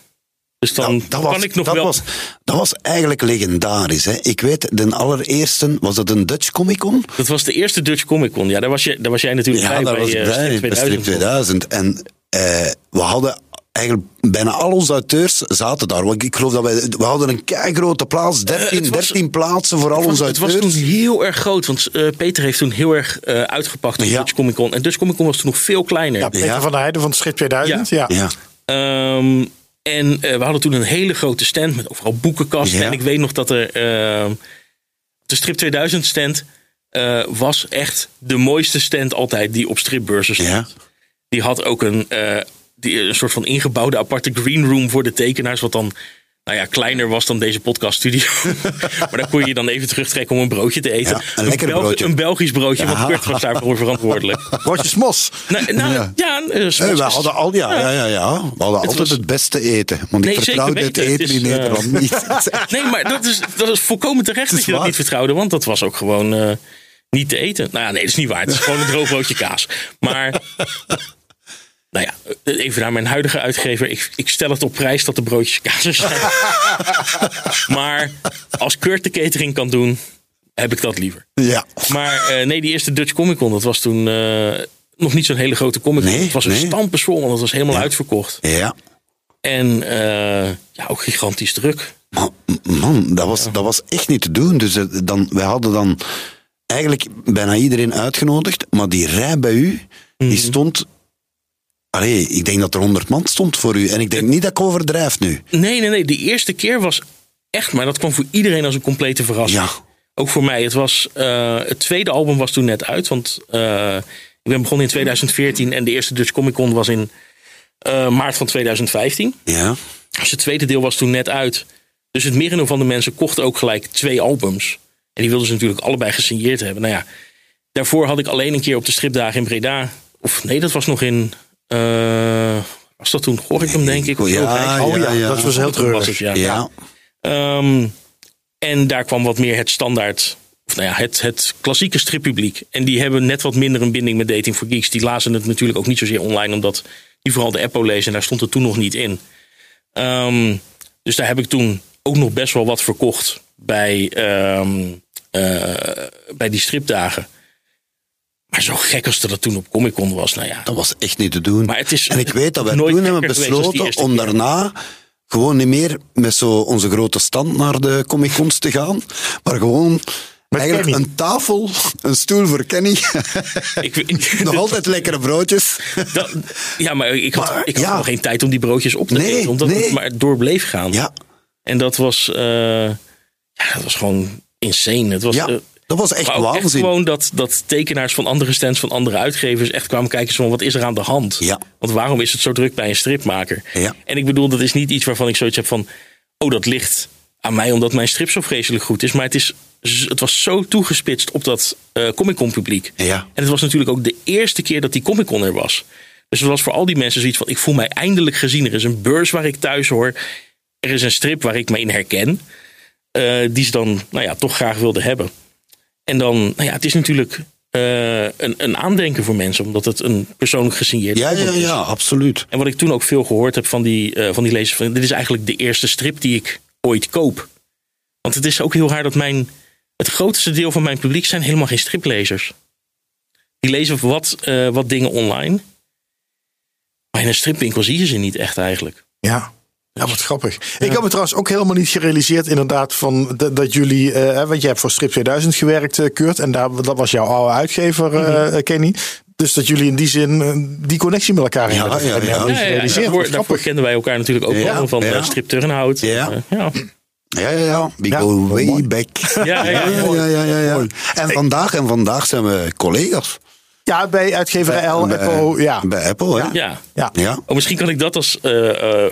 Dus dan dat, dat was, kan ik nog dat wel... Was, dat was eigenlijk legendarisch. Hè? Ik weet, de allereerste, was dat een Dutch Comic Con? Dat was de eerste Dutch Comic Con. Ja, daar was, je, daar was jij natuurlijk Ja, bij. daar bij, was ik eh, bij, Strip bij Strip 2000. En eh, we hadden eigenlijk bijna al onze auteurs zaten daar. Want ik geloof dat wij, we hadden een grote plaats, 13, Eh, het was- 13 plaatsen voor al Het was, onze het was auteurs. toen heel erg groot, want eh, Peter heeft toen heel erg eh, uitgepakt op Ja. Dutch Comic Con. En Dutch Comic Con was toen nog veel kleiner. Ja, Peter Ja. van der Heijden van het Schip 2000. Ja. Ja. Ehm, en eh, we hadden toen een hele grote stand met overal boekenkasten. Ja. En ik weet nog dat er ehm, de Strip 2000 stand. eh, was echt de mooiste stand altijd die op stripbeurzen stond. Ja. Die had ook een, eh, die, een soort van ingebouwde aparte green room voor de tekenaars. Wat dan nou ja, kleiner was dan deze podcaststudio. [LAUGHS] maar dan kon je je dan even terugtrekken om een broodje te eten. Ja, een broodje. Een Belgisch broodje, want Kurt was daarvoor verantwoordelijk. Broodjes mos. Nou, nou, Ja. ja, eh, we hadden al, ja, ja, ja, ja. We hadden altijd was- het beste eten. Want Nee, ik vertrouwde het eten in eh, Nederland niet. [LAUGHS] [LAUGHS] Nee, maar dat is, dat is volkomen terecht dat je dat niet vertrouwde. Want dat was ook gewoon eh, niet te eten. Nou ja, nee, dat is niet waar. Het is gewoon een droog broodje kaas. Maar, nou ja, even naar mijn huidige uitgever. Ik, ik stel het op prijs dat de broodjes kaas zijn. [LAUGHS] maar als Kurt de catering kan doen, heb ik dat liever. ja. Maar eh, nee, die eerste Dutch Comic Con, dat was toen eh, nog niet zo'n hele grote Comic Con. Nee, het was een nee. stampensvol, want het was helemaal uitverkocht. Ja. En eh, ja, ook gigantisch druk. Man, dat was, dat was echt niet te doen. Dus dan, wij hadden dan eigenlijk bijna iedereen uitgenodigd. Maar die rij bij u, Mhm. die stond... Allee, ik denk dat er honderd man stond voor u. En ik denk niet dat ik overdrijf nu. Nee, nee, nee. De eerste keer was echt, maar dat kwam voor iedereen als een complete verrassing. Ja. Ook voor mij. Het, was, eh, het tweede album was toen net uit. Want eh, ik ben begonnen in 2014 en de eerste Dutch Comic Con was in eh, maart van 2015. Ja. Dus het tweede deel was toen net uit. Dus het merendeel van de mensen kocht ook gelijk twee albums. En die wilden ze natuurlijk allebei gesigneerd hebben. Nou ja, daarvoor had ik alleen een keer op de stripdagen in Breda. Of nee, dat was nog in. Eh, was dat toen Gorinchem, denk ik? Of zo? Ja, oh ja, ja. Dat was heel treurig. ja. Ja. Ehm, en daar kwam wat meer het standaard, of nou ja, het, het klassieke strippubliek. En die hebben net wat minder een binding met Dating for Geeks. Die lazen het natuurlijk ook niet zozeer online, omdat die vooral de Apple lezen. En daar stond het toen nog niet in. Ehm, dus daar heb ik toen ook nog best wel wat verkocht bij, ehm, eh, bij die stripdagen. Maar zo gek als dat toen op Comic Con was, nou ja. Dat was echt niet te doen. Maar het is en ik weet dat wij nooit toen hebben besloten om keer. daarna gewoon niet meer met zo onze grote stand naar de Comic Cons te gaan. Maar gewoon eigenlijk Kenny. een tafel, een stoel voor Kenny. [LAUGHS] Ik, ik- [LAUGHS] Nog altijd lekkere broodjes. Dat- ja, maar ik had, Maar, ik had ja. nog geen tijd om die broodjes op te Nee, eten. Omdat nee. het maar door bleef gaan. Ja, En dat was, eh, ja, dat was gewoon insane. Het was, ja eh, dat was echt ook echt waanzin. gewoon dat, dat tekenaars van andere stands, van andere uitgevers, echt kwamen kijken van wat is er aan de hand? Ja. Want waarom is het zo druk bij een stripmaker? Ja. En ik bedoel, dat is niet iets waarvan ik zoiets heb van, oh dat ligt aan mij omdat mijn strip zo vreselijk goed is. Maar het, is, het was zo toegespitst op dat eh Comic Con publiek. Ja. En het was natuurlijk ook de eerste keer dat die Comic Con er was. Dus het was voor al die mensen zoiets van: ik voel mij eindelijk gezien. Er is een beurs waar ik thuis hoor. Er is een strip waar ik me in herken. eh, die ze dan nou ja, toch graag wilden hebben. En dan, nou ja, het is natuurlijk eh, een, een aandenken voor mensen, omdat het een persoonlijk gesigneerd Ja, ja, is. ja, absoluut. En wat ik toen ook veel gehoord heb van die, eh, van die lezers: van, dit is eigenlijk de eerste strip die ik ooit koop. Want het is ook heel raar dat mijn. Het grootste deel van mijn publiek zijn helemaal geen striplezers. Die lezen wat, eh, wat dingen online. Maar in een stripwinkel zie je ze niet echt eigenlijk. Ja. Ja, wat grappig. Ik heb me trouwens ook helemaal niet gerealiseerd inderdaad van dat, dat jullie, eh, want je hebt voor Strip 2000 gewerkt, eh, Kurt, en daar, dat was jouw oude uitgever, eh, Kenny. Dus dat jullie in die zin die connectie met elkaar Ja, hebben. ja, ja. Ja, ja, daarvoor, daarvoor kenden wij elkaar natuurlijk ook Ja, wel van ja. Strip Turnhout. Ja. Ja. Ja, ja, ja. We Ja, go mooi. way back. Ja, ja, ja. ja, ja, ja, ja. En vandaag, en vandaag zijn we collega's. Ja, bij uitgever L, bij, Apple, ja. bij Apple, hè? ja. ja. Ja. Oh, misschien kan ik dat als, eh, eh,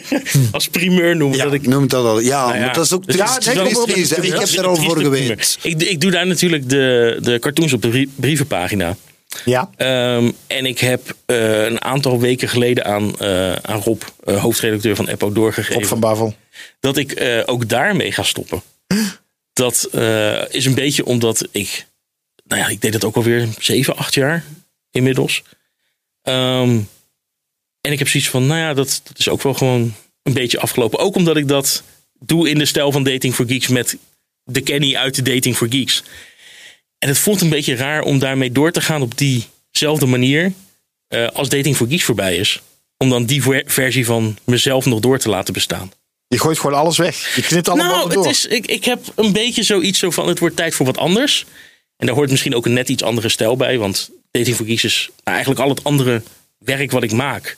[LAUGHS] als primeur noemen. Ja, dat ik ik noem dat al. Ja, Nou ja, maar dat is ook dus- triest. Ja, triest, triest, Ik heb er al voor geweest. Ik, ik doe daar natuurlijk de, de cartoons op de brie- brievenpagina. Ja. Ehm, en ik heb eh, een aantal weken geleden aan, eh, aan Rob, eh, hoofdredacteur van Eppo, doorgegeven. Op van Bavel. dat ik eh, ook daarmee ga stoppen. Dat eh, is een beetje omdat ik, nou ja, ik deed het ook alweer 7, 8 jaar inmiddels. Ehm, en ik heb zoiets van, nou ja, dat, dat is ook wel gewoon een beetje afgelopen. Ook omdat ik dat doe in de stijl van Dating for Geeks met de Kenny uit de Dating for Geeks. En het voelt een beetje raar om daarmee door te gaan op diezelfde manier eh, als Dating for Geeks voorbij is. Om dan die ver- versie van mezelf nog door te laten bestaan. Je gooit gewoon alles weg. Je knipt allemaal Nou, door. het is, ik, ik heb een beetje zoiets zo van: het wordt tijd voor wat anders. En daar hoort misschien ook een net iets andere stijl bij. Want Dating for Geeks is nou, eigenlijk al het andere werk wat ik maak.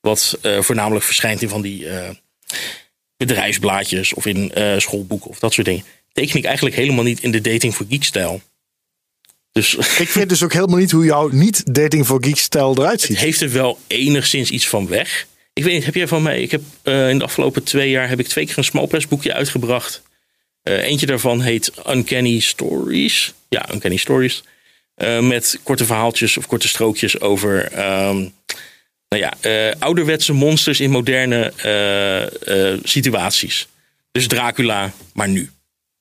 Wat eh, voornamelijk verschijnt in van die eh, bedrijfsblaadjes of in eh, schoolboeken of dat soort dingen. Teken ik eigenlijk helemaal niet in de Dating for Geeks stijl. Dus Ik weet dus ook helemaal niet hoe jouw niet dating for geeks stijl eruit ziet. het heeft er wel enigszins iets van weg. Ik weet niet, heb jij van mij... Ik heb in de afgelopen twee jaar heb ik twee keer een small press boekje uitgebracht. Eh, eentje daarvan heet Uncanny Stories. Ja, Uncanny Stories. Eh, met korte verhaaltjes of korte strookjes over... ehm, nou ja, eh, ouderwetse monsters in moderne situaties. Dus Dracula, maar nu.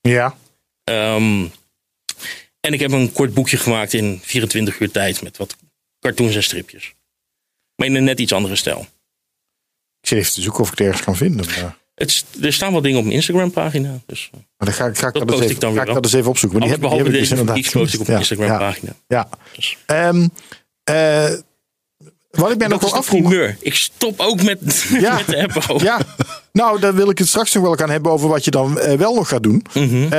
Ja. Ehm, en ik heb een kort boekje gemaakt in 24 uur tijd met wat cartoons en stripjes. Maar in een net iets andere stijl. Ik zit even te zoeken of ik het ergens kan vinden. Maar, Het, er staan wat dingen op mijn Instagram pagina. Dus uh, maar dan ga, ik- ga ik Dat eens even, dan ga ik dat eens even opzoeken. Maar die heb, die heb ik dus inderdaad Geeks post ik op mijn gemist. Instagram Ja, pagina. Ja. Dus, eh, wat ik nog dat wel afvroeg. Ik stop ook met, [LAUGHS] Ja. met de. Ja, nou, daar wil ik het straks nog wel gaan hebben over wat je dan eh, wel nog gaat doen. Mhm. Eh,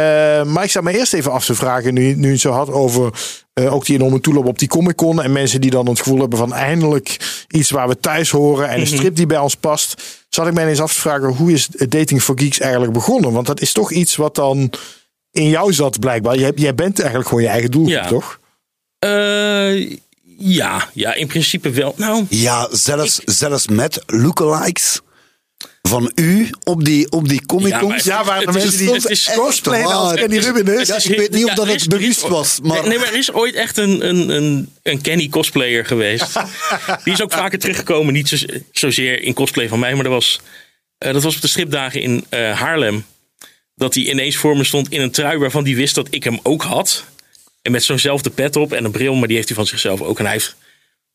maar ik sta me eerst even af te vragen, nu, nu je het zo had over eh, ook die enorme toelop op die Comic Con. En mensen die dan het gevoel hebben van eindelijk iets waar we thuis horen en een Mhm. strip die bij ons past. Zat ik mij eens af te vragen, hoe is Dating for Geeks eigenlijk begonnen? Want dat is toch iets wat dan in jou zat blijkbaar. Jij, jij bent eigenlijk gewoon je eigen doelgroep, Ja. toch? Eh, ja, ja, in principe wel. Nou, Ja, zelfs, zelfs met lookalikes van u op die, op die Comic Ja, Ja, waar de mensen die het is cosplayen als. Kenny Rubin is. Ja, Het is ik weet niet of ja, dat er het bewust was, maar- Nee, maar er is ooit echt een, een, een, een Kenny cosplayer geweest. [LAUGHS] Die is ook vaker teruggekomen. Niet zo, zozeer in cosplay van mij, maar dat was, eh, dat was op de stripdagen in eh, Haarlem. Dat hij ineens voor me stond in een trui waarvan hij wist dat ik hem ook had. En met zo'nzelfde pet op en een bril, maar die heeft hij van zichzelf ook. En hij heeft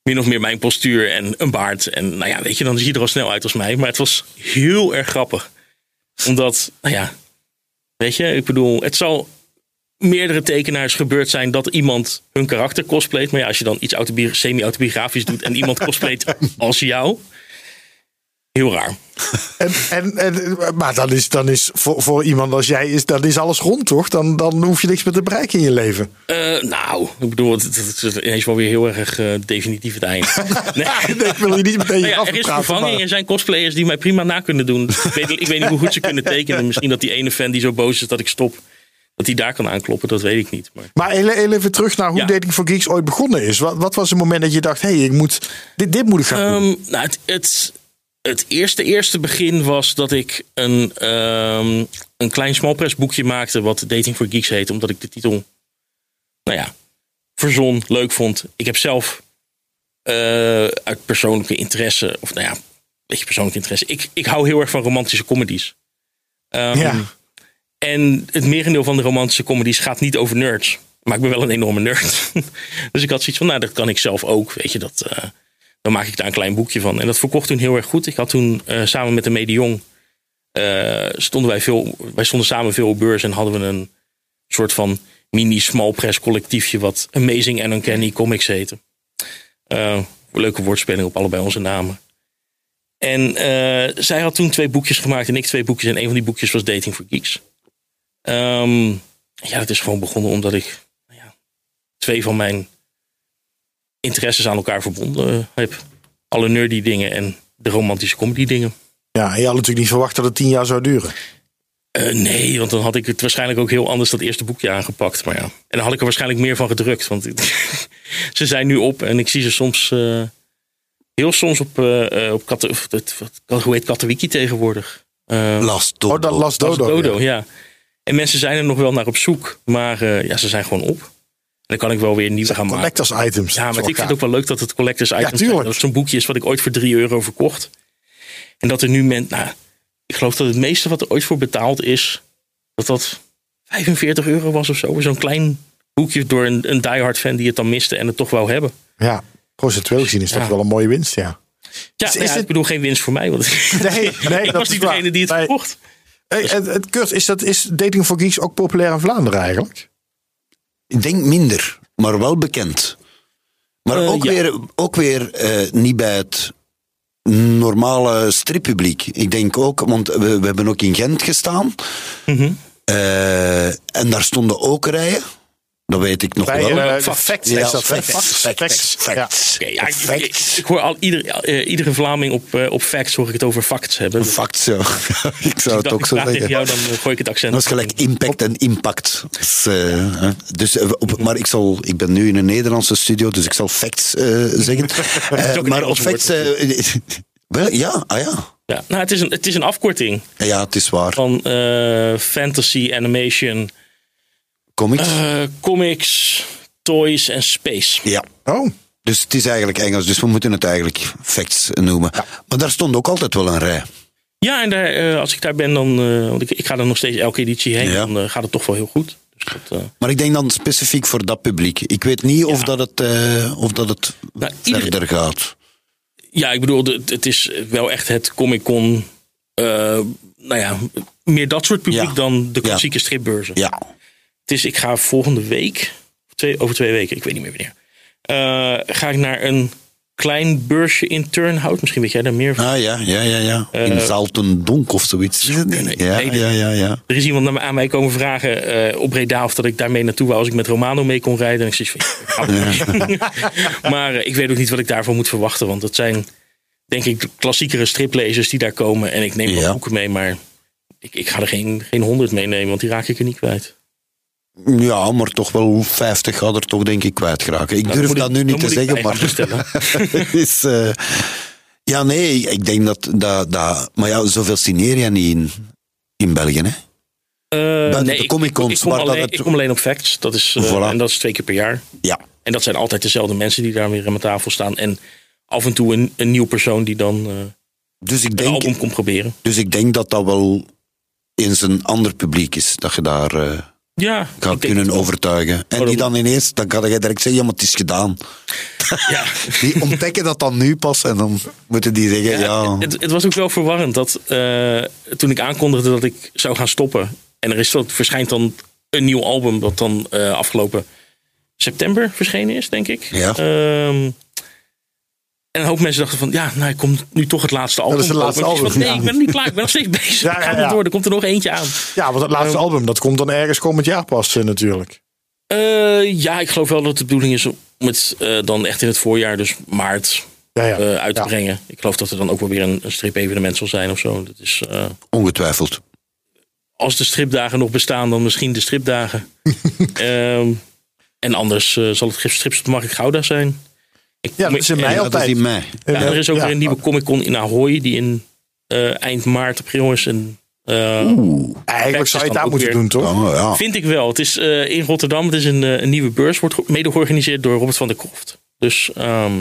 min of meer mijn postuur en een baard. En nou ja, weet je, dan zie je er al snel uit als mij. Maar het was heel erg grappig. Omdat, nou ja, weet je, ik bedoel, het zal meerdere tekenaars gebeurd zijn dat iemand hun karakter cosplayt. Maar ja, als je dan iets autobi- semi-autobiografisch doet en iemand [LAUGHS] cosplayt als jou, heel raar. En, en, en, maar dan is, dan is voor, voor iemand als jij is, dan is alles rond, toch? Dan, dan hoef je niks meer te bereiken in je leven. Eh, nou, ik bedoel, het, het is ineens wel weer heel erg eh, definitief het einde. [LAUGHS] Nee. Nee, ik wil je niet meteen Nou ja, er is vervanging. maar- Er zijn cosplayers die mij prima na kunnen doen. [LAUGHS] Ik weet, ik weet niet hoe goed ze kunnen tekenen. Misschien dat die ene fan die zo boos is dat ik stop, dat hij daar kan aankloppen. Dat weet ik niet. Maar Maar heel, even terug naar hoe Ja. Dating for Geeks ooit begonnen is. Wat, wat was het moment dat je dacht, hé, hey, ik moet, dit, dit moet ik gaan doen? Ehm, nou, het, het, het eerste, eerste begin was dat ik een, ehm, een klein smallpress boekje maakte. Wat Dating for Geeks heet. Omdat ik de titel, nou ja, verzon, leuk vond. Ik heb zelf eh, uit persoonlijke interesse, of nou ja, een beetje persoonlijke interesse. Ik, ik hou heel erg van romantische comedies. Ehm, Ja. En het merendeel van de romantische comedies gaat niet over nerds. Maar ik ben wel een enorme nerd. [LAUGHS] dus ik had zoiets van, nou, dat kan ik zelf ook. Weet je, dat, eh, dan maak ik daar een klein boekje van. En dat verkocht toen heel erg goed. Ik had toen eh, samen met de Medion, eh stonden wij veel, wij stonden samen veel op beurs en hadden we een soort van mini small press collectiefje wat Amazing and Uncanny Comics heette. Eh, leuke woordspeling op allebei onze namen. En zij had toen twee boekjes gemaakt en ik twee boekjes. En een van die boekjes was Dating for Geeks. Ehm, ja, het is gewoon begonnen omdat ik nou ja, twee van mijn interesses aan elkaar verbonden eh, heb. Alle nerdy dingen en de romantische comedy dingen. Ja, en je had natuurlijk niet verwacht dat het tien jaar zou duren. Eh, nee, want dan had ik het waarschijnlijk ook heel anders dat eerste boekje aangepakt. Maar ja. En dan had ik er waarschijnlijk meer van gedrukt. Want [LAUGHS] ze zijn nu op en ik zie ze soms. eh, heel soms op. eh eh, op Katte, of het, wat, hoe heet Katowiki tegenwoordig? Last Dodo. Oh, dat las Dat is Dodo. Ja. ja. En mensen zijn er nog wel naar op zoek. Maar eh, ja, ze zijn gewoon op. En dan kan ik wel weer nieuwe gaan maken. Collectors items. Ja, Dat maar ik vind het ook wel leuk dat het collectors items zijn. tuurlijk. Dat het zo'n boekje is wat ik ooit voor 3 euro verkocht. En dat er nu men, nou, ik geloof dat het meeste wat er ooit voor betaald is, dat dat 45 euro was of zo. Zo'n klein boekje door een, een diehard fan die het dan miste en het toch wou hebben. Ja, procentueel gezien is dat Ja. wel een mooie winst, ja. Ja, Is- nou is ja, dit- ik bedoel geen winst voor mij, want Nee, nee [LAUGHS] ik dat was niet waar. degene die het Nee. verkocht. Hey, het, het, Kurt, is, dat, is Dating for Geeks ook populair in Vlaanderen eigenlijk? Ik denk minder, maar wel bekend. Maar Eh, ook, ja. weer, ook weer eh, niet bij het normale strippubliek. Ik denk ook, want we, we hebben ook in Gent gestaan. Mhm. Eh, en daar stonden ook rijen. Dat weet ik nog Bij wel. de Facts. facts Ja, facts, Facts. facts, Ja. facts. Ja, ik, Facts. ik- ik hoor al ieder, eh, iedere Vlaming op, eh, op facts hoor ik het over facts hebben. Dus Fact zo. [LAUGHS] ik zou het dacht, ook zo zeggen. jou, dan gooi ik het accent. Dat is gelijk impact en impact. Dus, dus, op, maar ik, zal, ik ben nu in een Nederlandse studio, dus ik zal facts [LAUGHS] zeggen. Maar op facts... wel, ja, ah ja. Ja, nou, het, is een, het is een afkorting Ja, het is waar. van fantasy, animation, Comics? eh, comics, toys en space. ja. Oh, Dus het is eigenlijk Engels, dus we moeten het eigenlijk facts noemen. Maar daar stond ook altijd wel een rij. Ja, en daar, eh, als ik daar ben, dan. eh, want ik, ik ga er nog steeds elke editie heen. Ja. Dan gaat het toch wel heel goed. Dus dat, eh, Maar ik denk dan specifiek voor dat publiek. Ik weet niet of dat het, eh, of dat het Nou, ieder- verder gaat. ja, ik bedoel, het, is wel echt het Comic Con. eh, nou ja, meer dat soort publiek Ja. dan de Ja. klassieke stripbeurzen. Ja. Het is, ik ga volgende week, twee, over twee weken, ik weet niet meer wanneer. eh, ga ik naar een klein beursje in Turnhout. Misschien weet jij daar meer van. Ah ja, ja, ja, ja. In Eh, Zaltendonk of zoiets. Niet? nee, ja, nee, ja, ja, ja. Er is iemand aan mij komen vragen eh, op Breda of dat ik daarmee naartoe wou als ik met Romano mee kon rijden. En ik zeg van, [LAUGHS] maar ik weet ook niet wat ik daarvan moet verwachten. Want het zijn, denk ik, de klassiekere striplezers die daar komen. En ik neem wel boeken mee, maar ik, ik ga er geen, geen honderd meenemen, want die raak ik er niet kwijt. Ja, maar toch wel 50 gaat er toch denk ik kwijt geraken. Ik Nou, durf dat ik- nu niet te zeggen, maar... [LAUGHS] is, eh, ja, nee, ik denk dat, dat, dat... Maar ja, zoveel je niet in, in België, hè? De nee, ik- Comic-Cons, ik, ik, kom alleen, het- ik kom alleen op facts. Dat is, eh, Voilà. En dat is twee keer per jaar. Ja. En dat zijn altijd dezelfde mensen die daar weer aan mijn tafel staan. En af en toe een, een nieuw persoon die dan eh Dus ik, een denk, album komt proberen. dus ik denk dat dat wel eens een ander publiek is. Dat je daar Ja, ik kunnen overtuigen. En die dan ineens, dan kan je direct zeggen, ja, maar het is gedaan. Ja. [LAUGHS] Die ontdekken dat dan nu pas en dan moeten die zeggen, ja... Het, het was ook wel verwarrend dat eh, toen ik aankondigde dat ik zou gaan stoppen. En er is dat, verschijnt dan een nieuw album dat dan eh, afgelopen september verschenen is, denk ik. Ja. Ehm, en een hoop mensen dachten van, ja, nou, ik kom nu toch het laatste album. is het laatste album, van, Nee, ik ben niet klaar. Ik ben nog steeds [LAUGHS] bezig. Ja, ik ja, ga ja. door. Er komt er nog eentje aan. ja, want het laatste album, dat komt dan ergens komend jaar pas eh, natuurlijk. Eh, ja, ik geloof wel dat de bedoeling is om het eh, dan echt in het voorjaar, dus maart, Ja, ja. uit te Ja. brengen. Ik geloof dat er dan ook wel weer een, een strip-evenement zal zijn of zo. Dat is, eh, Ongetwijfeld. als de stripdagen nog bestaan, dan misschien de stripdagen. [LAUGHS] Ehm, en anders eh, zal het Gif Strips op de Markt Gouda zijn. Ik, Ja, dat is in en- mei Ja, dat is altijd. in mei. ja, er is ook Ja. weer een nieuwe Comic Con in Ahoy, die in eh, eind maart, april is. En, eh, Eigenlijk Facts zou je het daar moeten weer- doen, toch? Oh, ja. Vind ik wel. Het is eh, in Rotterdam. Het is een, eh, een nieuwe beurs. Wordt mede georganiseerd door Robert van der Kroft. Dus ehm,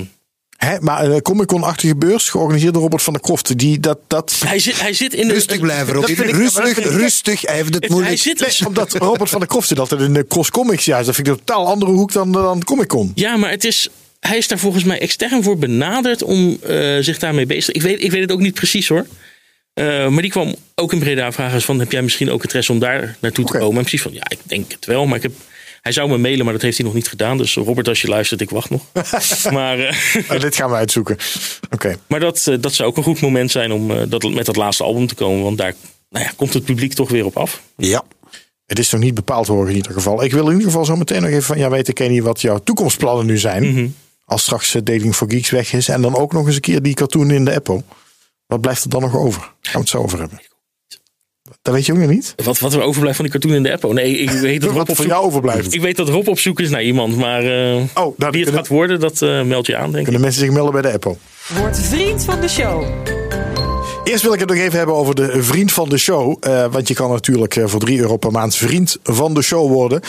Hè, maar een Comic-Con-achtige beurs, georganiseerd door Robert van der Kroft. Die, dat, dat... hij, zit, hij zit in de... Rustig blijven, ik- Rustig, ik- rustig. Hij heeft het Het- hij moeilijk. zit Nee, omdat Robert van der Kroft zit altijd in de Cross Comics. Ja, dat vind ik een totaal andere hoek dan, dan Comic-Con. Ja, maar het is, hij is daar volgens mij extern voor benaderd om eh, zich daarmee bezig te ik weet, ik weet het ook niet precies hoor. Eh, maar die kwam ook in Breda vragen van, heb jij misschien ook interesse om daar naartoe te komen? En precies van, ja, ik denk het wel. Maar ik heb, hij zou me mailen, maar dat heeft hij nog niet gedaan. Dus Robert, als je luistert, ik wacht nog. [LAUGHS] maar eh, Nou, dit gaan we uitzoeken. Oké. maar dat, dat zou ook een goed moment zijn om dat, met dat laatste album te komen. Want daar nou ja, komt het publiek toch weer op af. Ja. Het is nog niet bepaald hoor in ieder geval. Ik wil in ieder geval zo meteen nog even van jou weten, Kenny, wat jouw toekomstplannen nu zijn. Mhm. Als straks Dating for Geeks weg is. En dan ook nog eens een keer die cartoon in de Apple. Wat blijft er dan nog over? Gaan we het zo over hebben. Dat weet je ook nog niet? Wat, wat er overblijft van die cartoon in de Apple. Nee, ik weet dat [LAUGHS] Rob Wat zoek, jou overblijft. ik weet dat Rob op zoek is naar iemand. Maar eh, Oh, wie het kunnen, gaat worden, dat eh, meld je aan, denk ik. kunnen mensen zich melden bij de Apple. Word vriend van de show. Eerst wil ik het nog even hebben over de vriend van de show. Eh, want je kan natuurlijk voor 3 euro per maand vriend van de show worden.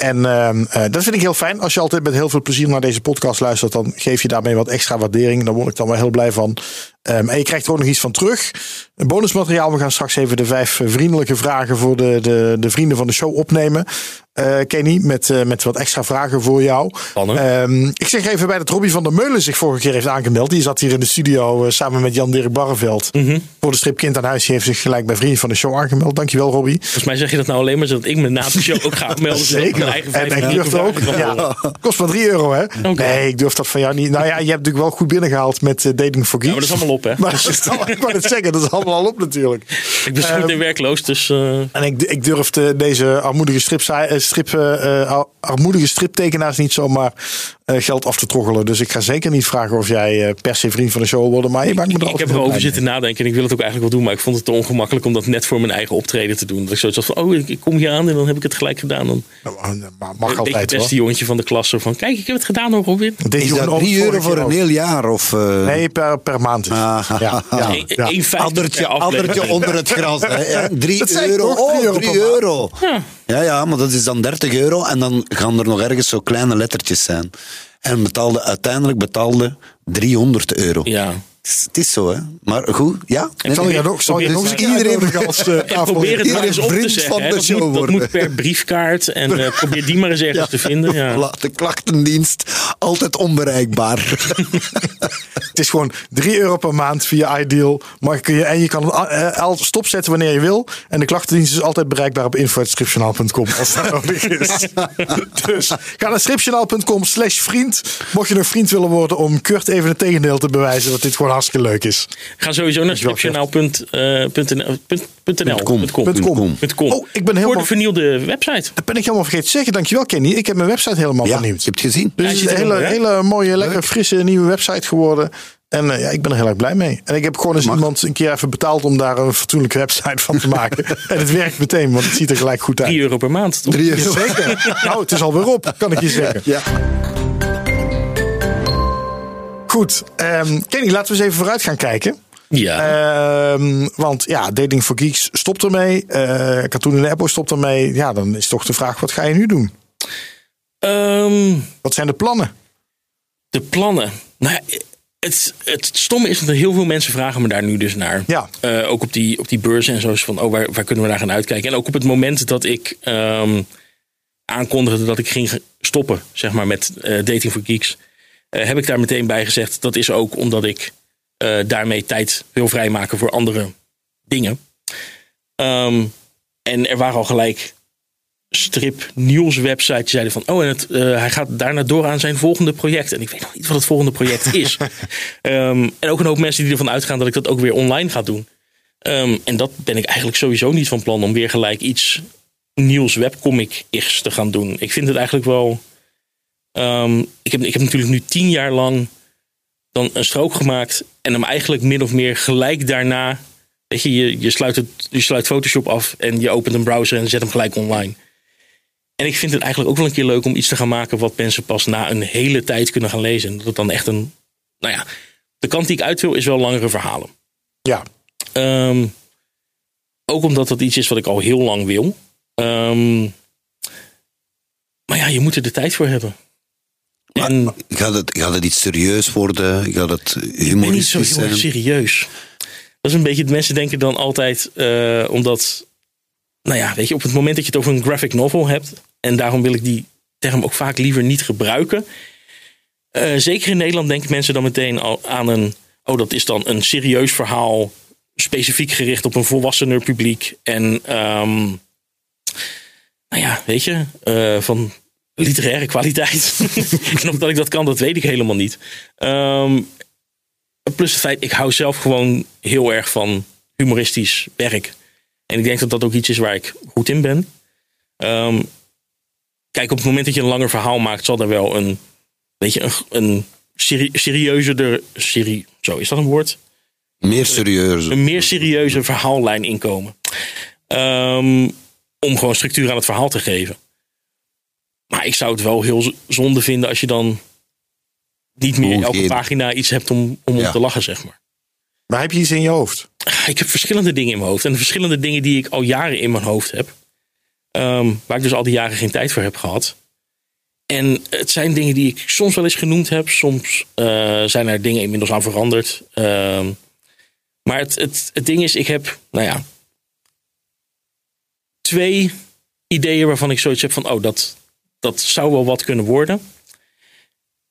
En eh, dat vind ik heel fijn. Als je altijd met heel veel plezier naar deze podcast luistert, dan geef je daarmee wat extra waardering. Daar word ik dan wel heel blij van. Ehm, en je krijgt er ook nog iets van terug. Een bonusmateriaal. We gaan straks even de vijf eh, vriendelijke vragen voor de, de, de vrienden van de show opnemen. Eh, Kenny, met, eh, met wat extra vragen voor jou. Ehm, ik zeg even bij dat Robbie van der Meulen zich vorige keer heeft aangemeld. Die zat hier in de studio samen met Jan-Dirk Barreveld. Mhm. Voor de strip Kind aan Huis. Die heeft zich gelijk bij Vrienden van de Show aangemeld. Dankjewel Robbie. Volgens mij zeg je dat nou alleen maar zodat ik me na de show ook ga [LAUGHS] melden. mijn eigen En ik durf ook. Ja, kost maar 3 euro hè. Nee, ik durf dat van jou niet. Nou ja, je hebt natuurlijk wel goed binnengehaald met Dating for Ja, Geeks. maar dat is allemaal op, hè. Maar ik wou het zeggen, dat is allemaal al op natuurlijk. ik ben Ehm, meteen werkloos, dus... eh, En ik, ik durfde deze armoedige, strip, strip, eh, eh, armoedige striptekenaars niet zomaar geld af te troggelen. Dus ik ga zeker niet vragen of jij eh, per se vriend van de show wil worden. Maar je maakt me er ik heb erover zitten nadenken en ik wil het ook eigenlijk wel doen. Maar ik vond het te ongemakkelijk om dat net voor mijn eigen optreden te doen. Dat ik zoiets had van, oh, ik, ik kom hier aan en dan heb ik het gelijk gedaan. Dan. Nou, maar mag een beetje altijd het beste jongetje van de klas. Van, kijk, ik heb het gedaan hoor, Robin. Deed dat 3 vorige euro voor een heel jaar? Of, eh, Nee, per, per maand. het. Ah, ja, ja, ja. 1,50 Addertje, per aflevering. addertje onder het gras. hè. 3 Dat zei ik euro. toch, drie Oh, euro 3 per maand. euro. Ja. Ja, maar dat is dan 30 euro en dan gaan er nog ergens zo kleine lettertjes zijn. En betaalde, uiteindelijk betaalde 300 euro. Ja. Het, is, zo, hè. Maar goed, ja. Ik zal je nog, zal je nog een Iedereen- als [LAUGHS] uh, probeer het maar eens op te vriend zeggen. van hè. de Dat, show moet, dat worden. moet per briefkaart. En eh, probeer die maar eens ergens te vinden. Ja. [LAUGHS] Voilà, de klachtendienst, altijd onbereikbaar. [LAUGHS] Het is gewoon 3 euro per maand via Ideal. Maar kun je, en je kan het eh, al stopzetten wanneer je wil. En de klachtendienst is altijd bereikbaar op info.stripjournaal.com als dat nodig is. dus ga naar stripjournaal.com slash vriend. Mocht je nog vriend willen worden om Kurt even het tegendeel te bewijzen. Dat dit gewoon hartstikke leuk is. Ga sowieso naar stripjournaal.nl. .com. .com. .com. Oh, ik ben Voor helemaal, de vernieuwde website. dat ben ik helemaal vergeten te zeggen. Dankjewel Kenny. Ik heb mijn website helemaal Ja, je vernieuwd. hebt het gezien. Dus Ja, het is een hele, hele mooie, lekker frisse nieuwe website geworden. En eh, ja, ik ben er heel erg blij mee. En ik heb gewoon eens Mag. iemand een keer even betaald om daar een fatsoenlijke website van te [LAUGHS] maken. en het werkt meteen, want het ziet er gelijk goed uit. 3 euro per maand. Toch? 3 euro. Zeker. nou, het is alweer op, kan ik je zeggen. Ja. Goed, ehm, Kenny, laten we eens even vooruit gaan kijken. Ja. Ehm, want ja, Dating for Geeks stopt ermee. Eh Cartoon in Apple stopt ermee. Ja, dan is toch de vraag, wat ga je nu doen? Ehm, Wat zijn de plannen? de plannen. Nou ja, het, het stomme is dat er heel veel mensen vragen me daar nu dus naar. Ja. Eh, ook op die, op die beurzen en zo. Van, oh, waar, waar kunnen we naar gaan uitkijken? En ook op het moment dat ik aankondigde dat ik ging stoppen zeg maar, met eh, Dating for Geeks. Eh, heb ik daar meteen bij gezegd. Dat is ook omdat ik eh, daarmee tijd wil vrijmaken voor andere dingen. Ehm, en er waren al gelijk strip nieuws websites die zeiden van oh en het, eh, hij gaat daarna door aan zijn volgende project en ik weet nog niet wat het volgende project [LAUGHS] is Ehm, en ook een hoop mensen die ervan uitgaan dat ik dat ook weer online ga doen Ehm, en dat ben ik eigenlijk sowieso niet van plan om weer gelijk iets nieuws webcomic-igs te gaan doen ik vind het eigenlijk wel ehm, ik, heb, ik heb natuurlijk nu tien jaar lang dan een strook gemaakt en hem eigenlijk min of meer gelijk daarna Weet je, je, je, sluit het, je sluit Photoshop af en je opent een browser en zet hem gelijk online. En ik vind het eigenlijk ook wel een keer leuk om iets te gaan maken wat mensen pas na een hele tijd kunnen gaan lezen. Dat het dan echt een. Nou ja, de kant die ik uit wil is wel langere verhalen. Ja, Ehm, ook omdat dat iets is wat ik al heel lang wil. Ehm, maar ja, je moet er de tijd voor hebben. En Gaat het, gaat het iets serieus worden? Gaat het ben niet zo humoristisch heel serieus. Dat is een beetje, mensen denken dan altijd, eh, omdat, nou ja, weet je, op het moment dat je het over een graphic novel hebt, en daarom wil ik die term ook vaak liever niet gebruiken. eh, zeker in Nederland denken mensen dan meteen al aan een, oh, dat is dan een serieus verhaal, specifiek gericht op een volwassener publiek. En, ehm, nou ja, weet je, eh, van literaire kwaliteit. [LAUGHS] en of dat ik dat kan, dat weet ik helemaal niet. Ehm, plus het feit, ik hou zelf gewoon heel erg van humoristisch werk. En ik denk dat dat ook iets is waar ik goed in ben. Ehm, kijk, op het moment dat je een langer verhaal maakt, zal er wel een, weet je, een, een serie, zo is dat een woord? Meer serieus. Een meer serieuze verhaallijn inkomen. Ehm, om gewoon structuur aan het verhaal te geven. Maar ik zou het wel heel zonde vinden als je dan niet meer elke pagina iets hebt om, om Ja. op te lachen, zeg maar. maar heb je iets in je hoofd? Ik heb verschillende dingen in mijn hoofd. En verschillende dingen die ik al jaren in mijn hoofd heb. Ehm, waar ik dus al die jaren geen tijd voor heb gehad. En het zijn dingen die ik soms wel eens genoemd heb. Soms eh, zijn er dingen inmiddels aan veranderd. Ehm, maar het, het, het ding is, ik heb, nou ja, twee ideeën waarvan ik zoiets heb van, oh, dat, dat zou wel wat kunnen worden.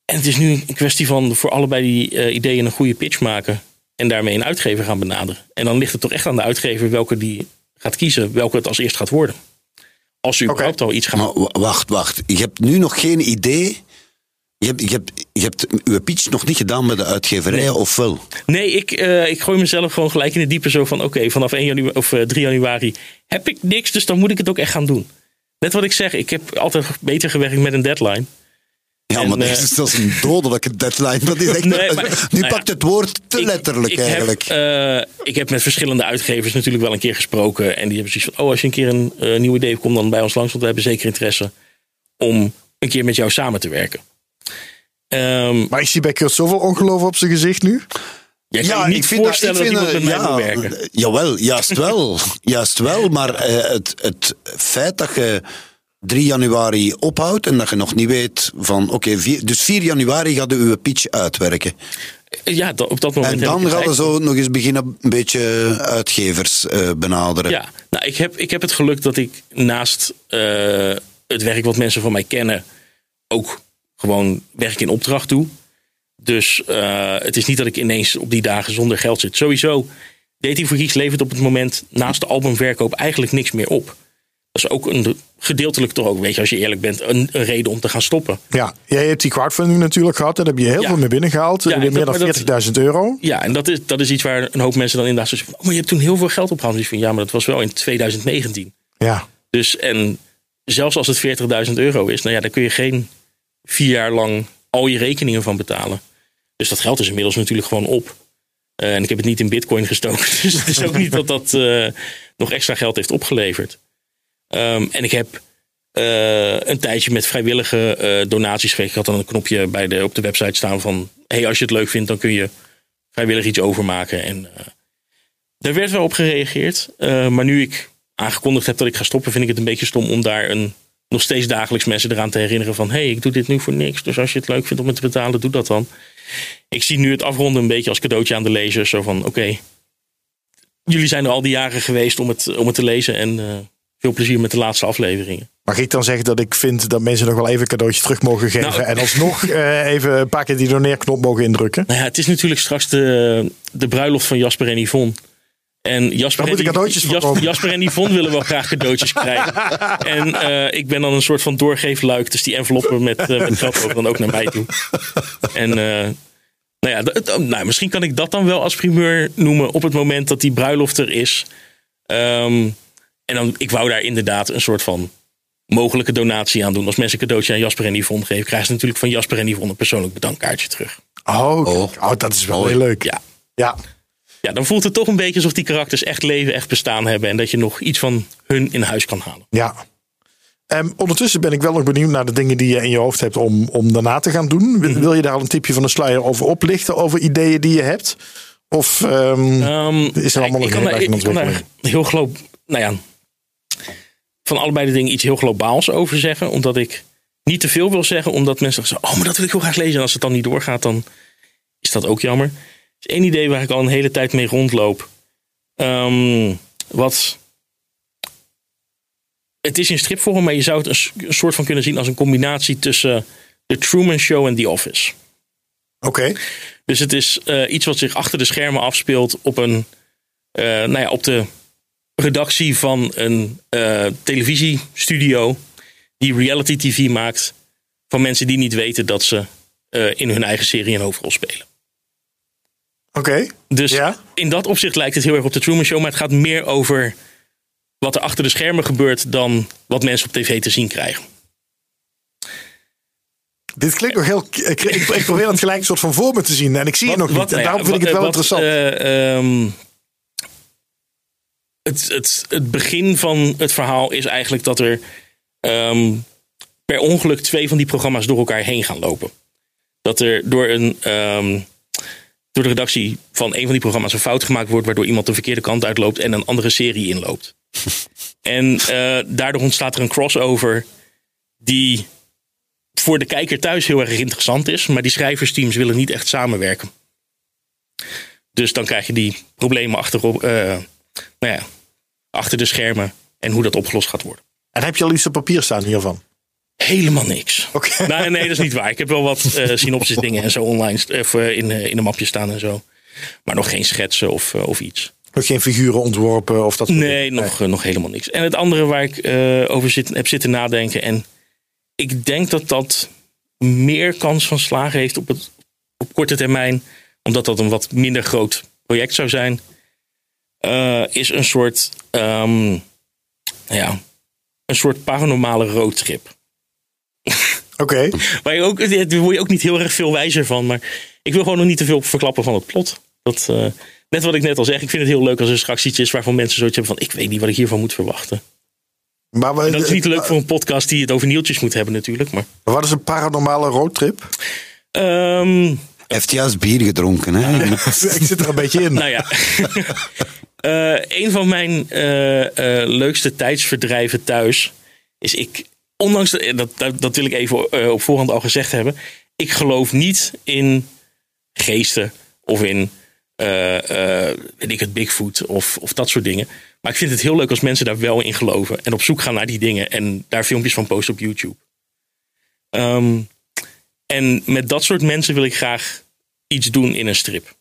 En het is nu een kwestie van voor allebei die eh, ideeën een goede pitch maken. En daarmee een uitgever gaan benaderen. En dan ligt het toch echt aan de uitgever welke die gaat kiezen, welke het als eerst gaat worden. Als ze überhaupt al iets gaan Maar wa- wacht, wacht. Je hebt nu nog geen idee Je hebt, je, hebt, je hebt uw pitch nog niet gedaan met de uitgeverij, Nee. of wel? Nee, ik, eh, ik gooi mezelf gewoon gelijk in de diepe zo van... oké, vanaf 1 januari, of, eh, 3 januari heb ik niks, dus dan moet ik het ook echt gaan doen. Net wat ik zeg, ik heb altijd beter gewerkt met een deadline. Ja, En, maar dat eh, is, dat is een dodelijke deadline. Dat is echt, Nee, maar- [LAUGHS] nu nou ja, pakt het woord te Ik- letterlijk ik eigenlijk. Heb, eh, ik heb met verschillende uitgevers natuurlijk wel een keer gesproken. En die hebben zoiets van: oh, als je een keer een eh, nieuw idee hebt, kom dan bij ons langs. Want we hebben zeker interesse om een keer met jou samen te werken. Ehm Maar ik zie bij Kurt zoveel ongeloof op zijn gezicht nu. Jij kan je niet voorstellen dat, iemand met ja, werken. Jawel, juist wel. [LAUGHS] juist wel, maar eh, het, het feit dat je 3 januari ophoudt en dat je nog niet weet van, oké, dus 4 januari gaat uw pitch uitwerken. Ja, op dat moment. En ik dan de gaan we zo nog eens beginnen een beetje uitgevers eh, benaderen. Ja, nou, ik heb, ik heb het geluk dat ik naast eh, het werk wat mensen van mij kennen, ook gewoon werk in opdracht doe. Dus eh, het is niet dat ik ineens op die dagen zonder geld zit. Sowieso, Dating for Geeks levert op het moment naast de albumverkoop eigenlijk niks meer op. Dat is ook een, gedeeltelijk toch ook, weet je, als je eerlijk bent, een, een reden om te gaan stoppen. Ja, jij hebt die crowdfunding natuurlijk gehad. Daar heb je heel Ja. veel mee binnengehaald. Ja, meer dat- dan maar dat- 40.000 euro. Ja, en dat is, dat is iets waar een hoop mensen dan inderdaad zo zeggen van, oh, maar je hebt toen heel veel geld opgehaald. Dus vind, ja, maar dat was wel in 2019. Ja, Dus en zelfs als het 40.000 euro is, nou ja, dan kun je geen vier jaar lang al je rekeningen van betalen. Dus dat geld is inmiddels natuurlijk gewoon op. Eh, en ik heb het niet in bitcoin gestoken. [LAUGHS] Dus het is ook niet dat dat eh, nog extra geld heeft opgeleverd. Ehm, en ik heb eh, een tijdje met vrijwillige donaties gekregen. Ik had dan een knopje bij de, op de website staan van... hey, als je het leuk vindt, dan kun je vrijwillig iets overmaken. En daar werd wel op gereageerd. Maar nu ik aangekondigd heb dat ik ga stoppen, vind ik het een beetje stom om daar een, nog steeds dagelijks mensen eraan te herinneren van hey, ik doe dit nu voor niks. Dus als je het leuk vindt om het te betalen, doe dat dan. Ik zie nu het afronden een beetje als cadeautje aan de lezers. Zo van oké, jullie zijn er al die jaren geweest om het, om het te lezen en eh, veel plezier met de laatste afleveringen. Mag ik dan zeggen dat ik vind dat mensen nog wel even een cadeautje terug mogen geven. Nou, en [LAUGHS] alsnog eh, even een paar keer die doneerknop mogen indrukken. Nou ja, het is natuurlijk straks de, de bruiloft van Jasper en Yvonne. En Jasper, en. Jasper en Yvonne willen wel graag cadeautjes krijgen. [LAUGHS] En eh, ik ben dan een soort van doorgeefluik. Dus die enveloppen met, eh, met geld over dan ook naar mij toe. En eh, nou ja, dat- nou, misschien kan ik dat dan wel als primeur noemen op het moment dat die bruiloft er is. Ehm, en dan, ik wou daar inderdaad een soort van mogelijke donatie aan doen. Als mensen een cadeautje aan Jasper en Yvonne geven, krijgen ze natuurlijk van Jasper en Yvonne een persoonlijk bedankkaartje terug. Oh. Oh. oh dat is wel heel leuk. Ja, Ja. Ja, dan voelt het toch een beetje alsof die karakters echt leven, echt bestaan hebben. En dat je nog iets van hun in huis kan halen. Ja. Ehm, ondertussen ben ik wel nog benieuwd naar de dingen die je in je hoofd hebt om, om daarna te gaan doen. Wil, wil je daar al een tipje van de sluier over oplichten, over ideeën die je hebt? Of ehm, Ehm, is er allemaal ik, nog in ik kan daar heel globaal, nou ja, van allebei de dingen iets heel globaals over zeggen. Omdat ik niet te veel wil zeggen, omdat mensen zeggen, oh, maar dat wil ik heel graag lezen. En als het dan niet doorgaat, dan is dat ook jammer. Is één idee waar ik al een hele tijd mee rondloop. Ehm, wat het is in stripvorm, maar je zou het een, soort van kunnen zien als een combinatie tussen The Truman Show en The Office. Oké. Dus het is eh, iets wat zich achter de schermen afspeelt op, een, eh, nou ja, op de redactie van een eh, televisiestudio die reality TV maakt van mensen die niet weten dat ze in hun eigen serie een hoofdrol spelen. Oké. Dus Ja? in dat opzicht lijkt het heel erg op de Truman Show, maar het gaat meer over wat er achter de schermen gebeurt dan wat mensen op tv te zien krijgen. Dit klinkt nog heel. Ik, ik, probeer het gelijk een soort van voor me te zien en ik zie het nog niet. nou en daarom vind ik het wel interessant. eh, ehm, het, het, het begin van het verhaal is eigenlijk dat er ehm, per ongeluk twee van die programma's door elkaar heen gaan lopen. Dat er door, een, ehm, door de redactie van een van die programma's een fout gemaakt wordt, waardoor iemand de verkeerde kant uitloopt en een andere serie inloopt. [LAUGHS] en eh, daardoor ontstaat er een crossover die voor de kijker thuis heel erg interessant is. Maar die schrijversteams willen niet echt samenwerken. Dus dan krijg je die problemen achterop, eh, nou ja, achter de schermen. En hoe dat opgelost gaat worden. en heb je al iets op papier staan hiervan? Helemaal niks. [LAUGHS] Nee, nee, dat is niet waar. Ik heb wel wat eh synopsis dingen en zo online of, eh, in, eh, in een mapje staan en zo. Maar nog geen schetsen of, of iets. Nog geen figuren ontworpen of dat soort Nee, dingen? nog, eh, nog helemaal niks. En het andere waar ik over zit, heb zitten nadenken. En ik denk dat dat meer kans van slagen heeft op, het, op korte termijn, omdat dat een wat minder groot project zou zijn, is een soort, ehm, ja, een soort paranormale roadtrip. Oké. Je ook, daar word je ook niet heel erg veel wijzer van. Maar ik wil gewoon nog niet te veel verklappen van het plot. Dat, eh, net wat ik net al zeg, ik vind het heel leuk als er straks iets is waarvan mensen zoiets hebben van ik weet niet wat ik hiervan moet verwachten. Maar we- En dat is niet leuk voor een podcast die het over nieuwtjes moet hebben natuurlijk. Maar, wat is een paranormale roadtrip? Ehm, Hij heeft juist bier gedronken. Hè? [LAUGHS] [LAUGHS] Ik zit er een beetje in. nou ja. [LAUGHS] Eh, een van mijn eh, eh, leukste tijdsverdrijven thuis is ik, ondanks dat, dat, dat wil ik even eh, op voorhand al gezegd hebben. Ik geloof niet in geesten of in, eh, eh, ik het, Bigfoot of, of dat soort dingen. Maar ik vind het heel leuk als mensen daar wel in geloven en op zoek gaan naar die dingen en daar filmpjes van posten op YouTube. Ehm, en met dat soort mensen wil ik graag iets doen in een strip.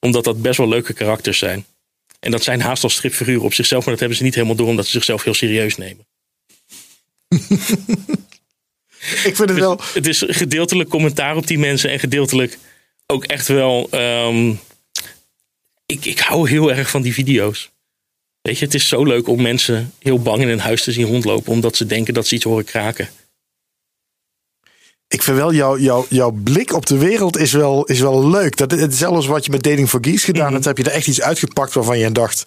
Omdat dat best wel leuke karakters zijn. En dat zijn haast al stripfiguren op zichzelf, maar dat hebben ze niet helemaal door omdat ze zichzelf heel serieus nemen. [LAUGHS] Ik vind het wel. Het is gedeeltelijk commentaar op die mensen en gedeeltelijk ook echt wel. ehm, ik, ik hou heel erg van die video's. Weet je, het is zo leuk om mensen heel bang in een huis te zien rondlopen, omdat ze denken dat ze iets horen kraken. Ik vind wel jouw jouw jouw blik op de wereld is wel, is wel leuk. Dat, het is zelfs wat je met Dating for Geeks gedaan hebt. Heb je er echt iets uitgepakt waarvan je dacht.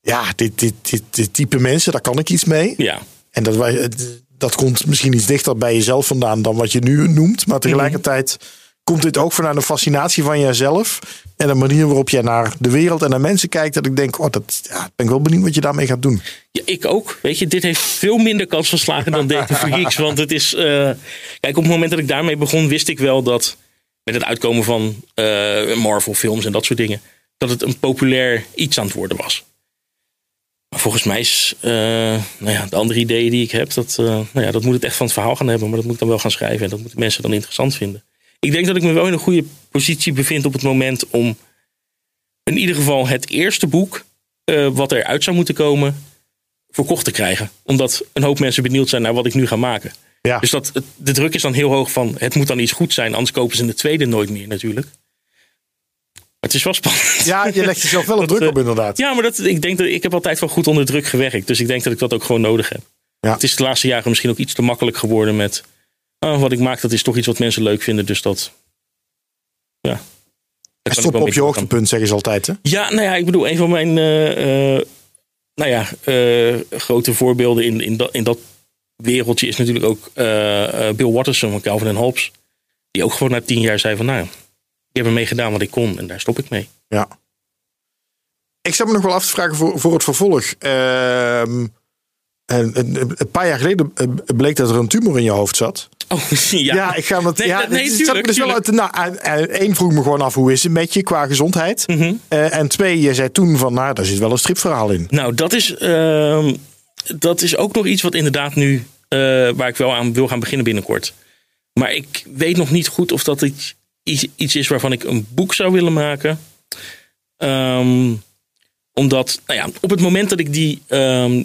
Ja, dit, dit, dit, dit type mensen, daar kan ik iets mee. Ja, En dat, dat komt misschien iets dichter bij jezelf vandaan dan wat je nu noemt. Maar tegelijkertijd komt dit ook vanuit een fascinatie van jezelf. En de manier waarop jij naar de wereld en naar mensen kijkt. Dat ik denk, oh, dat ja, ben ik wel benieuwd wat je daarmee gaat doen. Ja, ik ook. Weet je, dit heeft veel minder kans van slagen dan Geeks. [LAUGHS] Want het is. eh, kijk, op het moment dat ik daarmee begon, wist ik wel dat. met het uitkomen van eh, Marvel-films en dat soort dingen. dat het een populair iets aan het worden was. Maar volgens mij is. eh, nou ja, de andere ideeën die ik heb. Dat, eh, nou ja, dat moet het echt van het verhaal gaan hebben. Maar dat moet ik dan wel gaan schrijven. En dat moeten mensen dan interessant vinden. Ik denk dat ik me wel in een goede positie bevind op het moment om. in ieder geval het eerste boek. eh, wat eruit zou moeten komen verkocht te krijgen. Omdat een hoop mensen benieuwd zijn naar wat ik nu ga maken. Ja. Dus dat, de druk is dan heel hoog van het moet dan iets goed zijn. Anders kopen ze de tweede nooit meer natuurlijk. Het is wel spannend. Ja, je legt jezelf wel [LAUGHS] een Dat, druk op eh, inderdaad. Ja, maar dat, ik denk dat ik heb altijd wel goed onder druk gewerkt. Dus ik denk dat ik dat ook gewoon nodig heb. Ja. Het is de laatste jaren misschien ook iets te makkelijk geworden met... ah, wat ik maak, dat is toch iets wat mensen leuk vinden. Dus dat... Ja. Ik Stop op je hoogtepunt, zeggen ze altijd. Hè? Ja, nou ja, ik bedoel, een van mijn eh, eh, nou ja, grote voorbeelden in, in, dat, in dat wereldje is natuurlijk ook Bill Watterson van Calvin en Hobbes. Die ook gewoon na tien jaar zei van, nou, ik heb ermee gedaan wat ik kon en daar stop ik mee. Ja. Ik zat me nog wel af te vragen voor, voor het vervolg. Ehm, en, en, een paar jaar geleden eh, bleek dat er een tumor in je hoofd zat. Oh, [LAUGHS] ja. Ja, ik ga met. Nee, ja, nee, tuurlijk, me dus wel uit. Nou, eh, eh, vroeg me gewoon af hoe is het met je qua gezondheid. Mhm. Eh, en twee, je zei toen van, nou, daar zit wel een stripverhaal in. Nou, dat is, ehm, dat is ook nog iets wat inderdaad nu, eh, waar ik wel aan wil gaan beginnen binnenkort. Maar ik weet nog niet goed of dat iets, iets- iets is waarvan ik een boek zou willen maken. Ehm, omdat, nou ja, op het moment dat ik die, ehm,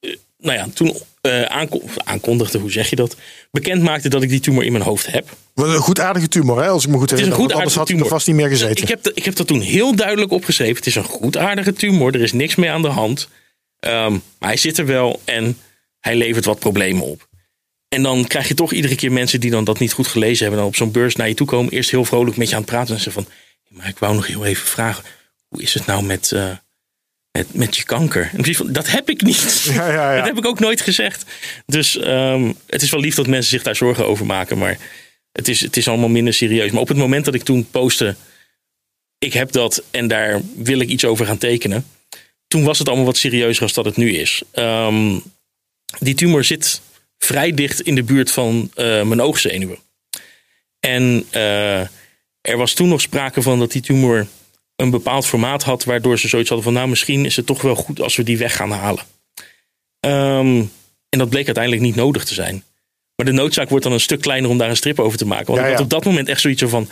eh, nou ja, toen eh, aanko- aankondigde, hoe zeg je dat? Bekend maakte dat ik die tumor in mijn hoofd heb. Wat Een goed aardige tumor, hè, als ik me goed herinner. want anders had ik er tumor. vast niet meer gezeten. Ik heb, ik heb dat toen heel duidelijk opgeschreven. Het is een goedaardige tumor. Er is niks mee aan de hand. Ehm, maar hij zit er wel en hij levert wat problemen op. En dan krijg je toch iedere keer mensen die dan dat niet goed gelezen hebben. Dan op zo'n beurs naar je toe komen. Eerst heel vrolijk met je aan het praten. En zeggen van, maar ik wou nog heel even vragen. Hoe is het nou met, eh, met, met je kanker? En precies van, dat heb ik niet. [LAUGHS] Ja, ja, ja. Dat heb ik ook nooit gezegd. Dus ehm, het is wel lief dat mensen zich daar zorgen over maken. Maar het is, het is allemaal minder serieus. Maar op het moment dat ik toen postte. Ik heb dat en daar wil ik iets over gaan tekenen. Toen was het allemaal wat serieuzer als dat het nu is. Ehm, die tumor zit vrij dicht in de buurt van eh, mijn oogzenuwen. En eh, er was toen nog sprake van dat die tumor een bepaald formaat had. Waardoor ze zoiets hadden van nou misschien is het toch wel goed als we die weg gaan halen. Ehm, en dat bleek uiteindelijk niet nodig te zijn. Maar de noodzaak wordt dan een stuk kleiner om daar een strip over te maken. Want Ja, ik had op dat moment echt zoiets van...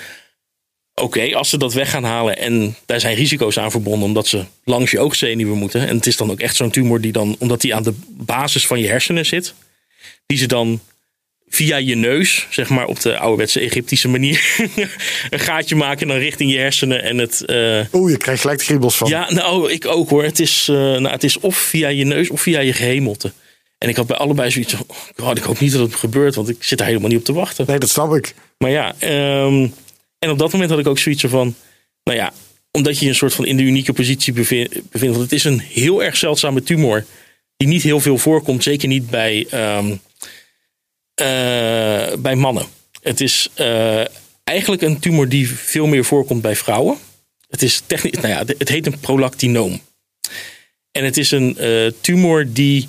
Oké, als ze dat weg gaan halen en daar zijn risico's aan verbonden... omdat ze langs je oogzenuwen moeten. En het is dan ook echt zo'n tumor die dan... omdat die aan de basis van je hersenen zit... die ze dan via je neus, zeg maar op de ouderwetse Egyptische manier, [LAUGHS] een gaatje maken en dan richting je hersenen. En het, eh, Oeh, je krijgt gelijk de van. ja, nou, ik ook hoor. Het is, eh, nou, het is of via je neus of via je gehemelte. En ik had bij allebei zoiets van, oh, God, ik hoop niet dat het gebeurt, want ik zit daar helemaal niet op te wachten. Nee, dat snap ik. Maar ja, ehm, en op dat moment had ik ook zoiets van, nou ja, omdat je je een soort van in de unieke positie bevindt, bevindt want het is een heel erg zeldzame tumor die niet heel veel voorkomt, zeker niet bij, ehm, eh, bij mannen. Het is eh, eigenlijk een tumor die veel meer voorkomt bij vrouwen. Het is technisch, nou ja, het heet een prolactinoom. En het is een eh, tumor die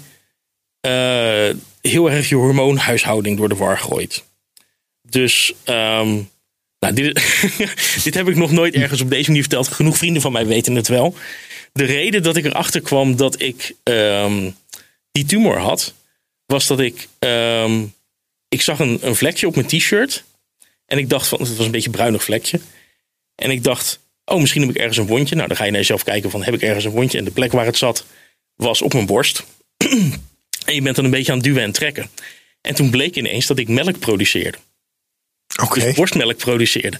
eh, heel erg je hormoonhuishouding door de war gooit. Dus ehm, nou, dit, [LAUGHS] dit heb ik nog nooit ergens op deze manier verteld. Genoeg vrienden van mij weten het wel. De reden dat ik erachter kwam dat ik ehm, die tumor had, was dat ik. ehm, ik zag een, een vlekje op mijn t-shirt. En ik dacht van, het was een beetje een bruinig vlekje. En ik dacht, oh, misschien heb ik ergens een wondje. Nou, dan ga je naar jezelf kijken van, heb ik ergens een wondje? En de plek waar het zat, was op mijn borst. [CLEARS THROAT] en je bent dan een beetje aan het duwen en trekken. En toen bleek ineens dat ik melk produceerde. Oké. Dus borstmelk produceerde.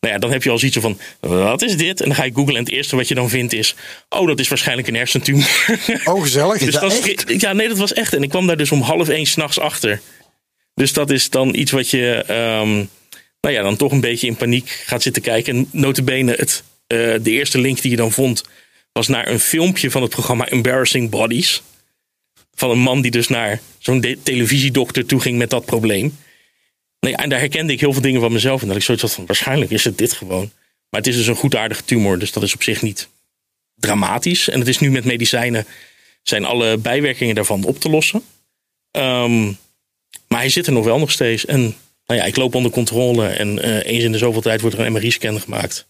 Nou ja, dan heb je al zoiets van, wat is dit? En dan ga je googlen en het eerste wat je dan vindt is, oh, dat is waarschijnlijk een hersentumor. Oh, gezellig. [LAUGHS] Dus dat echt? ja, nee, dat was echt. En ik kwam daar dus om half één s'nachts achter. Dus dat is dan iets wat je, ehm, nou ja, dan toch een beetje in paniek gaat zitten kijken. En notabene, het, eh, de eerste link die je dan vond, was naar een filmpje van het programma Embarrassing Bodies. Van een man die dus naar zo'n televisiedokter toe ging met dat probleem. Nou en daar herkende ik heel veel dingen van mezelf. En dat ik zoiets had van, waarschijnlijk is het dit gewoon. Maar het is dus een goedaardige tumor, dus dat is op zich niet dramatisch. En het is nu met medicijnen, zijn alle bijwerkingen daarvan op te lossen. Ehm, maar hij zit er nog wel nog steeds. En nou ja, ik loop onder controle. En eh, eens in de zoveel tijd wordt er een MRI-scan gemaakt.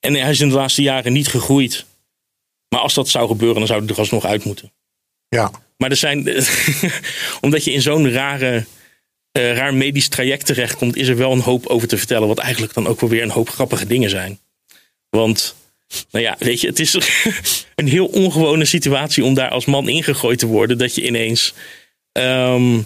En hij is in de laatste jaren niet gegroeid. Maar als dat zou gebeuren, dan zou hij er alsnog uit moeten. Ja. Maar er zijn, [LAUGHS] omdat je in zo'n rare, eh, raar medisch traject terechtkomt, is er wel een hoop over te vertellen. Wat eigenlijk dan ook wel weer een hoop grappige dingen zijn. Want, nou ja, weet je, het is [LAUGHS] een heel ongewone situatie om daar als man ingegooid te worden. Dat je ineens. ehm,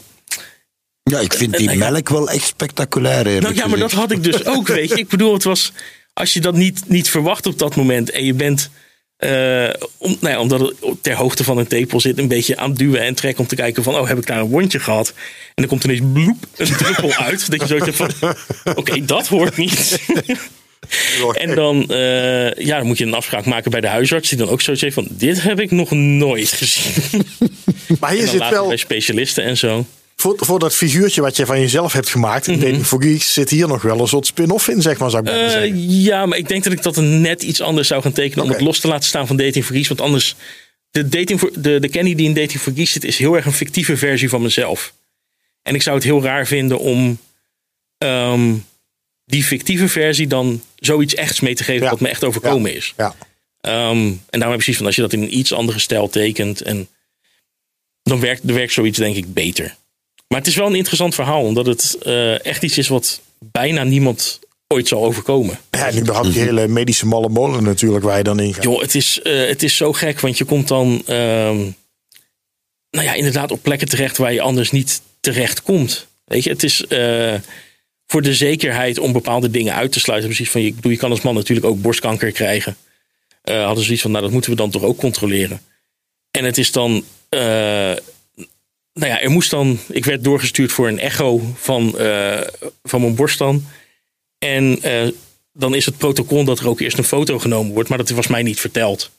Ja, ik vind die melk wel echt spectaculair. eerlijk nou ja, maar dat had ik dus ook, weet je. Ik bedoel, het was. Als je dat niet, niet verwacht op dat moment en je bent. eh, om, nou ja, omdat het ter hoogte van een tepel zit, een beetje aan het duwen en trekken om te kijken van, oh, heb ik daar een wondje gehad? En dan komt ineens bloep, een druppel uit. Dat je zoiets hebt van, [LAUGHS] oké, dat hoort niet. [LAUGHS] En dan, eh, ja, dan moet je een afspraak maken bij de huisarts, die dan ook zoiets heeft van, dit heb ik nog nooit gezien. Maar En hier dan zit later wel, bij specialisten en zo. Voor, voor dat figuurtje wat je van jezelf hebt gemaakt, Mhm. Dating for Geeks, zit hier nog wel een soort spin-off in, zeg maar, zou ik zeggen. ja, maar ik denk dat ik dat net iets anders zou gaan tekenen om het los te laten staan van Dating for Geeks. Want anders, de, dating voor, de, de Kenny die in Dating for Geeks zit, is heel erg een fictieve versie van mezelf. En ik zou het heel raar vinden om ehm, die fictieve versie dan zoiets echts mee te geven Ja. wat me echt overkomen is. Ja. Ehm, en daarom heb ik precies van als je dat in een iets andere stijl tekent, en dan werkt, dan werkt zoiets denk ik beter. Maar het is wel een interessant verhaal, omdat het eh, echt iets is wat bijna niemand ooit zal overkomen. Ja, en überhaupt die hele medische malle molen natuurlijk waar je dan in gaat. Joh, het is, eh, het is zo gek, want je komt dan ehm, nou ja, inderdaad op plekken terecht waar je anders niet terecht komt. Weet je, het is eh, voor de zekerheid om bepaalde dingen uit te sluiten. Precies van, je, ik bedoel, je kan als man natuurlijk ook borstkanker krijgen. Eh, hadden ze zoiets van, nou dat moeten we dan toch ook controleren. En het is dan, eh, nou ja, er moest dan, ik werd doorgestuurd voor een echo van, eh, van mijn borst dan. En eh, dan is het protocol dat er ook eerst een foto genomen wordt, maar dat was mij niet verteld.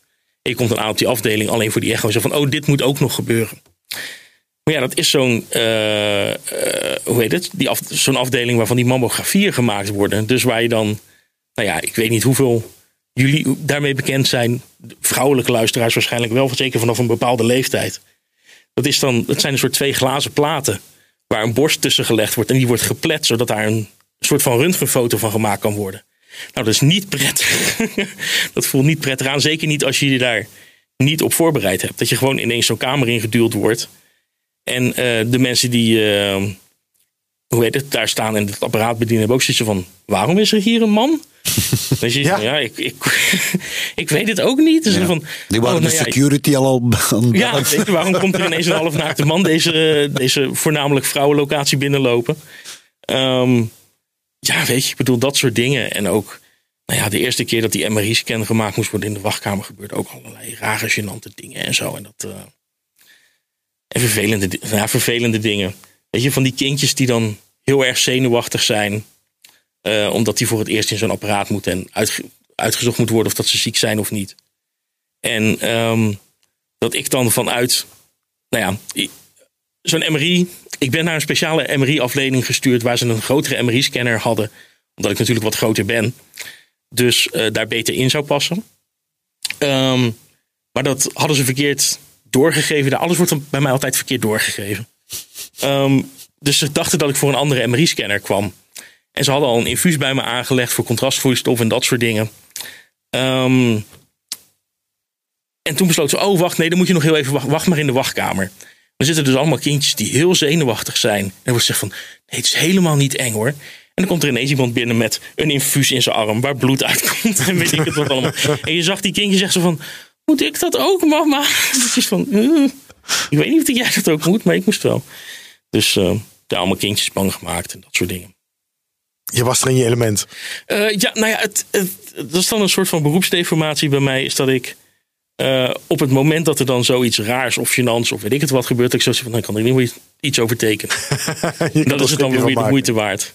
Je komt dan aan op die afdeling alleen voor die echo. Zo van, oh, dit moet ook nog gebeuren. Maar ja, dat is zo'n, eh, hoe heet het? Die af, zo'n afdeling waarvan die mammografieën gemaakt worden. Dus waar je dan, nou ja, ik weet niet hoeveel jullie daarmee bekend zijn. Vrouwelijke luisteraars waarschijnlijk wel, zeker vanaf een bepaalde leeftijd. Dat, is dan, dat zijn een soort twee glazen platen waar een borst tussen gelegd wordt. En die wordt geplet, zodat daar een soort van röntgenfoto van gemaakt kan worden. Nou, dat is niet prettig. [LAUGHS] dat voelt niet prettig aan. Zeker niet als je je daar niet op voorbereid hebt. Dat je gewoon ineens zo'n kamer ingeduwd wordt. En eh, de mensen die, eh, hoe heet het, daar staan en het apparaat bedienen, hebben ook zoiets van: waarom is er hier een man? [LAUGHS] Dan zie je Ja. van, ja, ik, ik, [LAUGHS] ik weet het ook niet. Dus Ja. van, Die waren oh, de nou ja, security al al aan ja, waarom komt er ineens een [LAUGHS] halfnaakte man deze, deze voornamelijk vrouwenlocatie binnenlopen? Ehm, ja, weet je, ik bedoel dat soort dingen. En ook, nou ja, de eerste keer dat die MRI-scan gemaakt moest worden in de wachtkamer gebeurde ook allerlei rare, gênante dingen en zo. En, dat, eh, en vervelende, ja, vervelende dingen. Weet je, van die kindjes die dan heel erg zenuwachtig zijn. eh, omdat die voor het eerst in zo'n apparaat moeten en uitge- uitgezocht moet worden of dat ze ziek zijn of niet. En ehm, dat ik dan vanuit, nou ja, zo'n MRI. Ik ben naar een speciale MRI-afdeling gestuurd waar ze een grotere MRI-scanner hadden. Omdat ik natuurlijk wat groter ben. Dus eh, daar beter in zou passen. Ehm, maar dat hadden ze verkeerd doorgegeven. Alles wordt bij mij altijd verkeerd doorgegeven. Ehm, dus ze dachten dat ik voor een andere MRI-scanner kwam. En ze hadden al een infuus bij me aangelegd voor contrastvloeistof en dat soort dingen. Ehm, en toen besloot ze, oh wacht, nee, dan moet je nog heel even wachten. Wacht maar in de wachtkamer. Dan zitten dus allemaal kindjes die heel zenuwachtig zijn. En dan wordt gezegd van, nee, het is helemaal niet eng hoor. En dan komt er ineens iemand binnen met een infuus in zijn arm waar bloed uitkomt. En weet ik het wat allemaal. En je zag die kindjes zeggen van, moet ik dat ook mama? [LAUGHS] Het is van, "Eh, ik weet niet of jij dat ook moet, maar ik moest wel. Dus eh daar allemaal kindjes bang gemaakt en dat soort dingen. Je was er in je element. Eh, ja, nou ja, het, het, dat is dan een soort van beroepsdeformatie bij mij. Is dat ik eh, op het moment dat er dan zoiets raars of gênants of weet ik het wat gebeurt, dat ik zo zeg van, dan kan ik niet meer iets over tekenen. [LAUGHS] Dat is het dan weer de moeite waard.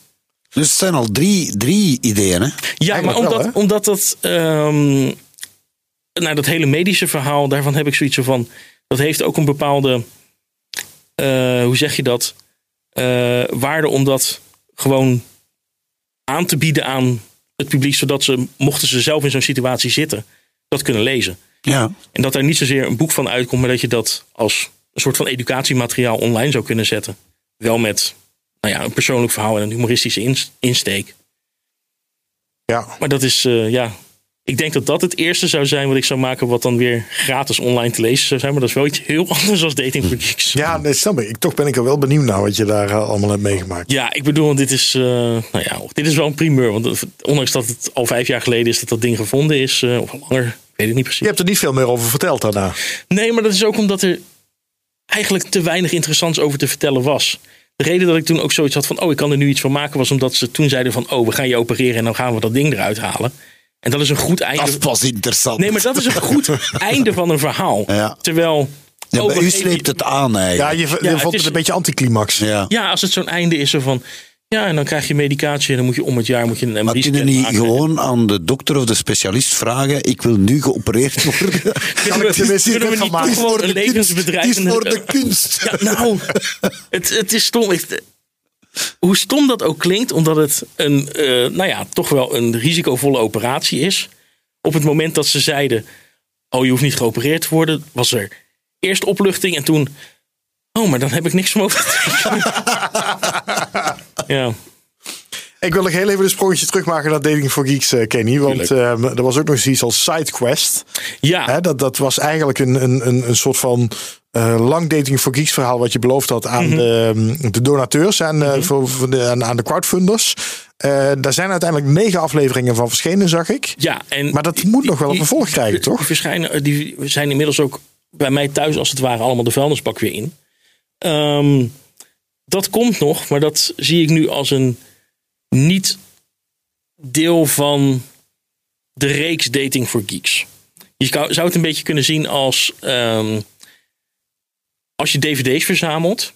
Dus het zijn al drie, drie ideeën, hè? Ja, Eigenlijk maar omdat, omdat dat, ehm, nou, dat hele medische verhaal, daarvan heb ik zoiets van, dat heeft ook een bepaalde, eh, hoe zeg je dat, eh, waarde om dat gewoon aan te bieden aan het publiek, zodat ze, mochten ze zelf in zo'n situatie zitten, dat kunnen lezen. Ja. En dat er niet zozeer een boek van uitkomt, maar dat je dat als een soort van educatiemateriaal online zou kunnen zetten. Wel met nou ja, een persoonlijk verhaal en een humoristische ins- insteek. Ja. Maar dat is, eh, ja. Ik denk dat dat het eerste zou zijn wat ik zou maken, wat dan weer gratis online te lezen zou zijn. Maar dat is wel iets heel [LAUGHS] anders dan Dating for Geeks. Ja, dat snap ik. ik. Toch ben ik er wel benieuwd naar wat je daar eh, allemaal hebt meegemaakt. Ja, ik bedoel, dit is, eh, nou ja, dit is wel een primeur. Want ondanks dat het al vijf jaar geleden is dat dat ding gevonden is, eh, of langer, ik weet het niet precies. Je hebt er niet veel meer over verteld daarna. Nee, maar dat is ook omdat er eigenlijk te weinig interessants over te vertellen was. De reden dat ik toen ook zoiets had van, oh, ik kan er nu iets van maken, was omdat ze toen zeiden van, oh, we gaan je opereren en dan gaan we dat ding eruit halen. En dat is een goed Dat einde. is pas interessant. Nee, maar dat is een goed [LAUGHS] einde van een verhaal. Ja. Terwijl. Ja, we u sleept je- het aan Ja, je, je Ja, vond het is- een beetje anticlimax. Ja. Ja, als het zo'n einde is zo van. Ja, en dan krijg je medicatie en dan moet je om het jaar moet je een Maar kunnen scan niet maken. gewoon aan de dokter of de specialist vragen: ik wil nu geopereerd worden? [LAUGHS] Kunnen we, kunnen we van niet maken. toch gewoon een levensbedrijf... Het is voor de kunst. [LAUGHS] Ja, nou, het, het is stom. Hoe stom dat ook klinkt, omdat het een, eh, nou ja, toch wel een risicovolle operatie is. Op het moment dat ze zeiden, oh je hoeft niet geopereerd te worden, was er eerst opluchting en toen, oh maar dan heb ik niks om over [LAUGHS] ja, Ik wil nog heel even een sprongetje terugmaken naar Dating for Geeks, eh, Kenny. Want eh, er was ook nog zoiets als SideQuest. ja, Hè, dat, dat was eigenlijk een, een, een, soort van eh, lang Dating for Geeks verhaal... wat je beloofd had aan Mhm. de, de donateurs en eh, voor, voor de, aan, aan de crowdfunders. Daar zijn uiteindelijk negen afleveringen van verschenen, zag ik. ja en Maar dat moet nog wel een vervolg krijgen, toch? Die, verschijnen, die zijn inmiddels ook bij mij thuis, als het ware, allemaal de vuilnisbak weer in. Ehm, dat komt nog, maar dat zie ik nu als een niet deel van de reeks Dating for Geeks. Je zou het een beetje kunnen zien als ehm, als je dvd's verzamelt.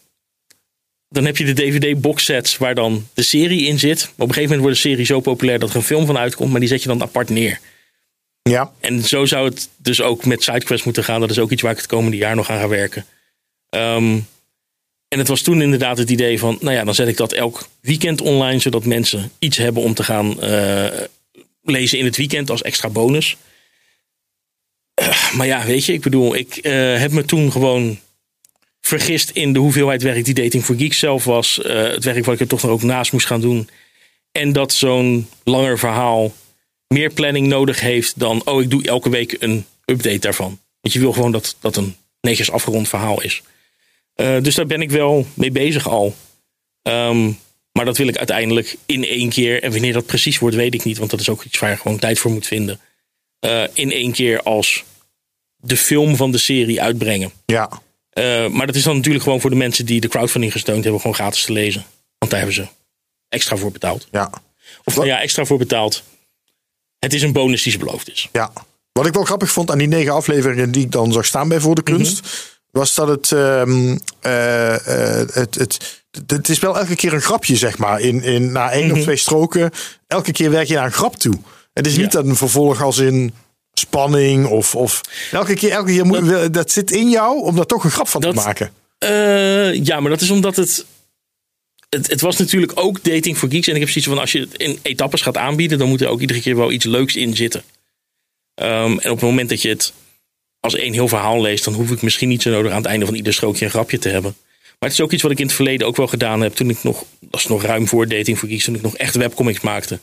Dan heb je de DVD-boxsets waar dan de serie in zit. Maar op een gegeven moment wordt de serie zo populair dat er een film van uitkomt, maar die zet je dan apart neer. Ja, En zo zou het dus ook met SideQuest moeten gaan. Dat is ook iets waar ik het komende jaar nog aan ga werken. Ehm, en het was toen inderdaad het idee van, nou ja, dan zet ik dat elk weekend online, zodat mensen iets hebben om te gaan eh, lezen in het weekend als extra bonus. Eh, maar ja, weet je, ik bedoel, ik eh, heb me toen gewoon vergist in de hoeveelheid werk die Dating for Geeks zelf was. Het werk wat ik er toch nog ook naast moest gaan doen. En dat zo'n langer verhaal meer planning nodig heeft dan, oh, ik doe elke week een update daarvan. Want je wil gewoon dat dat een netjes afgerond verhaal is. Eh, dus daar ben ik wel mee bezig al. Ehm, Maar dat wil ik uiteindelijk in één keer. En wanneer dat precies wordt, weet ik niet. Want dat is ook iets waar je gewoon tijd voor moet vinden. eh, in één keer als de film van de serie uitbrengen. Ja. Eh, maar dat is dan natuurlijk gewoon voor de mensen die de crowdfunding gesteund hebben, gewoon gratis te lezen. Want daar hebben ze extra voor betaald. Ja. Of nou ja, extra voor betaald. Het is een bonus die ze beloofd is. Ja. Wat ik wel grappig vond aan die negen afleveringen die ik dan zag staan bij Voor de Kunst, was dat het, ehm, eh, eh, het, het, het is wel elke keer een grapje, zeg maar. In, in, na één of twee stroken, elke keer werk je naar een grap toe. Het is niet Ja. dat een vervolg als in spanning of, of elke keer, elke keer moet, dat, zit in jou om daar toch een grap van Dat- te maken. Eh, ja, maar dat is omdat het, het. Het was natuurlijk ook dating voor geeks. En ik heb zoiets van: als je het in etappes gaat aanbieden, dan moet er ook iedere keer wel iets leuks in zitten. Ehm, en op het moment dat je het als één heel verhaal leest, dan hoef ik misschien niet zo nodig aan het einde van ieder strookje een grapje te hebben. Maar het is ook iets wat ik in het verleden ook wel gedaan heb. Toen ik nog, dat is nog ruim voor dating voor geeks, toen ik nog echt webcomics maakte.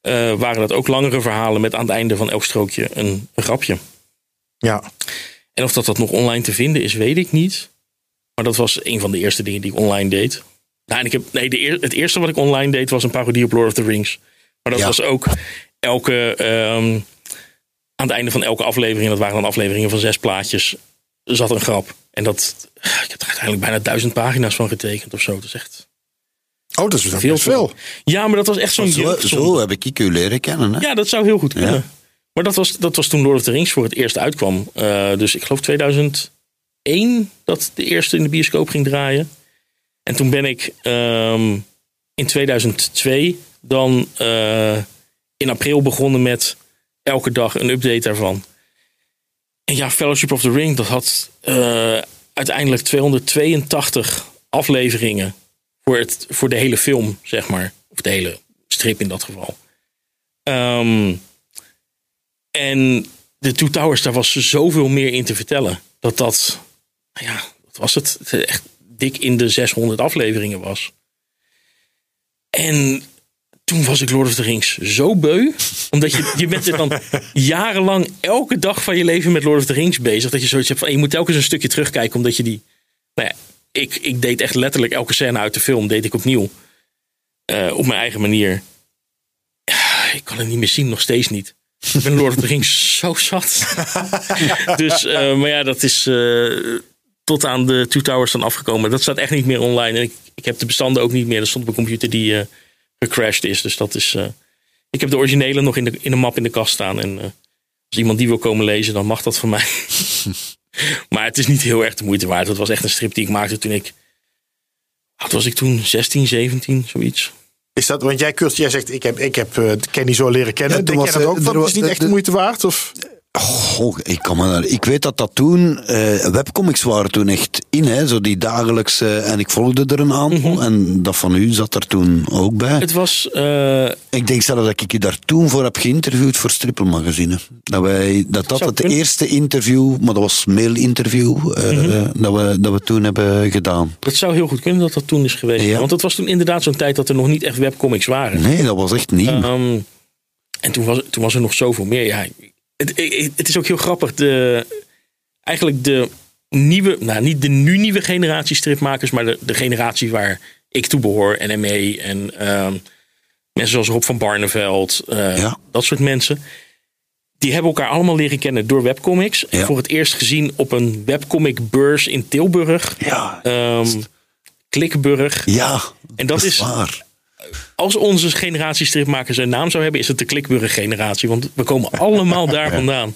eh, waren dat ook langere verhalen met aan het einde van elk strookje een, een grapje. Ja. En of dat, dat nog online te vinden is, weet ik niet. Maar dat was een van de eerste dingen die ik online deed. Nou, en ik heb, nee, de eer- het eerste wat ik online deed was een parodie op Lord of the Rings. Maar dat Ja. was ook elke, ehm, aan het einde van elke aflevering, dat waren dan afleveringen van zes plaatjes, zat een grap. En dat, ik heb er uiteindelijk bijna duizend pagina's van getekend of zo. Dat is echt Oh, dat is veel. veel. veel. Ja, maar dat was echt zo'n Zo, heb ik u leren kennen. Hè? Ja, dat zou heel goed kunnen. Ja. Maar dat was, dat was toen Lord of the Rings voor het eerst uitkwam. Eh, dus ik geloof 2001 dat de eerste in de bioscoop ging draaien. En toen ben ik ehm, in 2002 dan eh, in april begonnen met elke dag een update daarvan. En ja, Fellowship of the Ring, dat had eh, uiteindelijk 282 afleveringen voor, het, voor de hele film, zeg maar. Of de hele strip in dat geval. Ehm, en de Two Towers, daar was zoveel meer in te vertellen. Dat dat, nou ja, wat was? Het Echt dik in de 600 afleveringen was. En toen was ik Lord of the Rings zo beu. Omdat je, je bent er dan jarenlang elke dag van je leven met Lord of the Rings bezig. Dat je zoiets hebt van, je moet telkens een stukje terugkijken. Omdat je die, nou ja, ik, ik deed echt letterlijk elke scène uit de film, deed ik opnieuw. Eh, op mijn eigen manier. Ja, ik kan het niet meer zien, nog steeds niet. Ik ben Lord of the Rings [LAUGHS] zo zat. [LAUGHS] dus, eh, maar ja, dat is eh, tot aan de Two Towers dan afgekomen. Dat staat echt niet meer online. En ik, ik heb de bestanden ook niet meer. Dat stond op een computer die gecrashed is. Dus dat is... eh, ik heb de originele nog in de, in de map in de kast staan. En eh, als iemand die wil komen lezen, dan mag dat van mij. [LAUGHS] maar het is niet heel erg de moeite waard. Het was echt een strip die ik maakte toen ik... Wat was ik toen? 16, 17, zoiets. Is dat, want jij, Kurt, jij zegt, ik heb, ik heb eh, Kenny zo leren kennen. Ja, toen Denk jij was, dat ook? Van, het is niet echt de de- moeite waard? Of? Goh, ik, kan ik weet dat dat toen, eh, webcomics waren toen echt in, hè, zo die dagelijkse, en ik volgde er een aantal, en dat van u zat er toen ook bij. Het was... eh, Ik denk zelfs dat ik je daar toen voor heb geïnterviewd voor Strippel Magazine. Dat, wij, dat dat het kunnen. eerste interview, maar dat was mail-interview, eh, dat, we, dat we toen hebben gedaan. Dat zou heel goed kunnen dat dat toen is geweest. Ja. Want het was toen inderdaad zo'n tijd dat er nog niet echt webcomics waren. Nee, dat was echt nieuw. Ehm, en toen was, toen was er nog zoveel meer. Ja, het, het, is ook heel grappig. De, eigenlijk de nieuwe, nou niet de nu nieuwe generatie stripmakers, maar de, de generatie waar ik toe behoor, en ehm, mensen zoals Rob van Barneveld, eh, Ja. dat soort mensen. Die hebben elkaar allemaal leren kennen door webcomics. En voor het eerst gezien op een webcomic beurs in Tilburg. ja, Ehm Klikburg. ja, en dat is- waar. Als onze generatie stripmakers een naam zou hebben, is het de Klikburg generatie. Want we komen allemaal daar [LAUGHS] vandaan.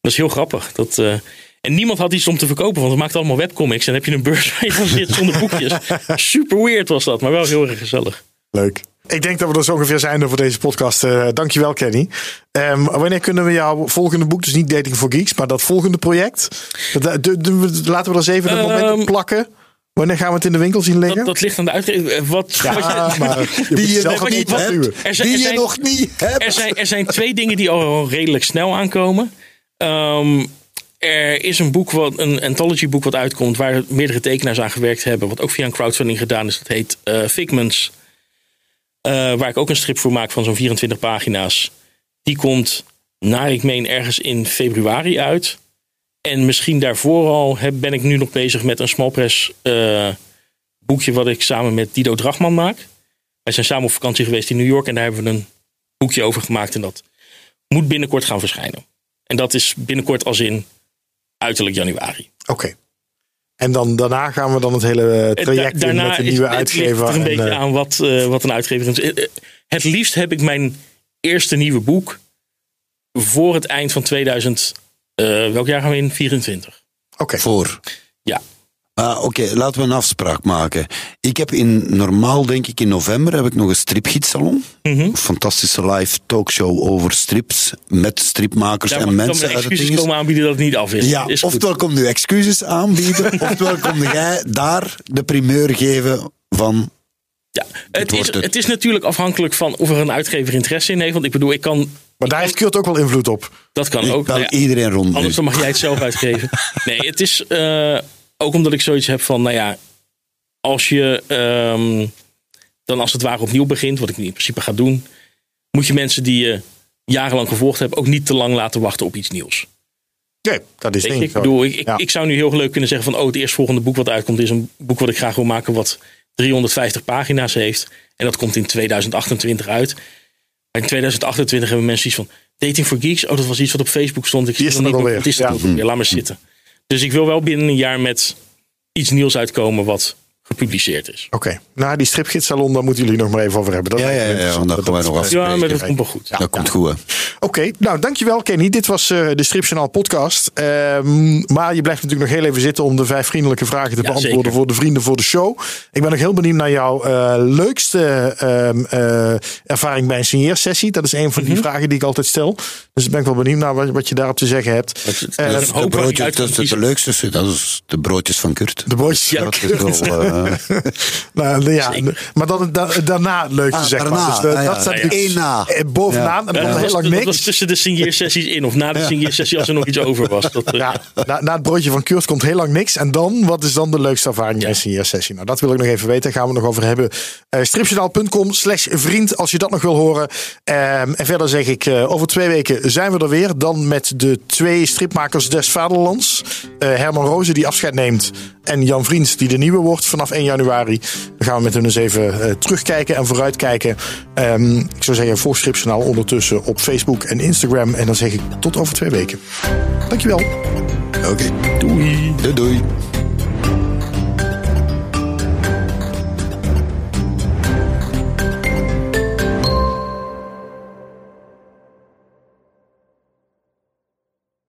Dat is heel grappig. Dat, eh, en niemand had iets om te verkopen, want we maakten allemaal webcomics. En dan heb je een beurs waar je zit zonder [LAUGHS] boekjes. Super weird was dat, maar wel heel erg gezellig. Leuk. Ik denk dat we er zo ongeveer zijn voor deze podcast. Eh dankjewel, Kenny. Ehm, wanneer kunnen we jouw volgende boek, dus niet Dating for Geeks, maar dat volgende project? Dat, de- de- laten we er eens even een moment op Ehm, plakken. Wanneer gaan we het in de winkel zien liggen? Dat, dat ligt aan de uitgever. Wat, wat ja, je- maar [LAUGHS] je moet Die je nog niet hebt, Er die er je zijn- nog niet hebt. er, zijn, er zijn twee dingen die al redelijk snel aankomen. Ehm, er is een boek, wat, een anthology boek wat uitkomt, waar meerdere tekenaars aan gewerkt hebben. Wat ook via een crowdfunding gedaan is. Dat heet eh, Figments. Eh, waar ik ook een strip voor maak van zo'n 24 pagina's. Die komt, naar ik meen, ergens in februari uit. En misschien daarvoor al heb, ben ik nu nog bezig met een small press eh, boekje wat ik samen met Dido Drachman maak. Wij zijn samen op vakantie geweest in New York en daar hebben we een boekje over gemaakt. En dat moet binnenkort gaan verschijnen. En dat is binnenkort als in uiterlijk januari. Oké. En dan, daarna gaan we dan het hele En traject da- in met de is- nieuwe het ligt uitgever. er een en, beetje eh, aan wat, eh, wat een uitgever is. Eh, eh, Het liefst heb ik mijn eerste nieuwe boek voor het eind van 2000. Eh, welk jaar gaan we in? 24. Oké. Voor. Ja. Ah, Oké, laten we een afspraak maken. Ik heb in, normaal denk ik in november, heb ik nog een stripgietsalon. Een fantastische live talkshow over strips. Met stripmakers en mensen het excuses komen aanbieden dat het niet af is. Ja, is goed. oftewel kom nu excuses aanbieden, [LAUGHS] oftewel kom jij daar de primeur geven van... Ja, het, is, het is natuurlijk afhankelijk van of er een uitgever interesse in heeft. Want ik bedoel, ik kan, Maar daar heeft Kurt ook wel invloed op. dat kan Ik ook. Nou ja, iedereen rond. Anders nu. dan mag jij het zelf uitgeven. [LAUGHS] Nee, het is eh, ook omdat ik zoiets heb van, nou ja, als je ehm, dan als het ware opnieuw begint, wat ik in principe ga doen, moet je mensen die je jarenlang gevolgd hebt ook niet te lang laten wachten op iets nieuws. Nee, dat is Weet je, ik bedoel, ik, ik, Ja. ik zou nu heel leuk kunnen zeggen van, oh, het eerstvolgende boek wat uitkomt is een boek wat ik graag wil maken wat 350 pagina's heeft. En dat komt in 2028 uit. In 2028 hebben mensen iets van, dating for geeks, oh, dat was iets wat op Facebook stond. Ik zie nog niet, alweer. wat is dat Ja. Laat maar zitten. Dus ik wil wel binnen een jaar met iets nieuws uitkomen wat gepubliceerd is. Oké. Nou, die stripgidssalon, daar moeten jullie nog maar even over hebben. Dat Ja, ja, ja, want daar gaan wij nog Dat- afspreken. Ja, maar dat komt wel goed. dat komt goed. Oké, nou dankjewel Kenny. Dit was eh, de Stripjournaal podcast. Ehm, maar je blijft natuurlijk nog heel even zitten om de vijf vriendelijke vragen te Ja, beantwoorden zeker. voor de vrienden voor de show. Ik ben nog heel benieuwd naar jouw eh, leukste ehm, eh, ervaring bij een signeersessie. Dat is een van Mhm. die vragen die ik altijd stel. Dus ik ben ik wel benieuwd naar wat, wat je daarop te zeggen hebt. Dat is- dat is De broodjes, dat is leukste, dat is de broodjes van Kurt. de broodjes. Ja, Ja, Dat is wel, eh, [LAUGHS] nou, ja, maar dan da- daarna het leukste Ah, zeg maar. daarna. Dus de- Ah, ja. dat staat Ja, Eén na. eh, bovenaan. Ja. En dan dat, heel lang dat niks. was tussen de signeersessies in of na de signeersessie als er nog iets over was. Dat, eh, Ja, na, na het broodje van Kurt komt heel lang niks. En dan, wat is dan de leukste ervaring bij een signeersessie? Nou, dat wil ik nog even weten. Daar gaan we het nog over hebben. Uh, stripjournaal.com slash vriend, als je dat nog wil horen. Ehm, en verder zeg ik, eh, over twee weken zijn we er weer. Dan met de twee stripmakers des vaderlands. Eh, Herman Rozen, die afscheid neemt. En Jan Vriends, die de nieuwe wordt vanaf 1 januari. Dan gaan we met hun eens even eh, terugkijken en vooruitkijken. Ehm, ik zou zeggen, volg Stripjournaal ondertussen op Facebook en Instagram. En dan zeg ik tot over twee weken. Dankjewel. Oké. doei. Doei doei.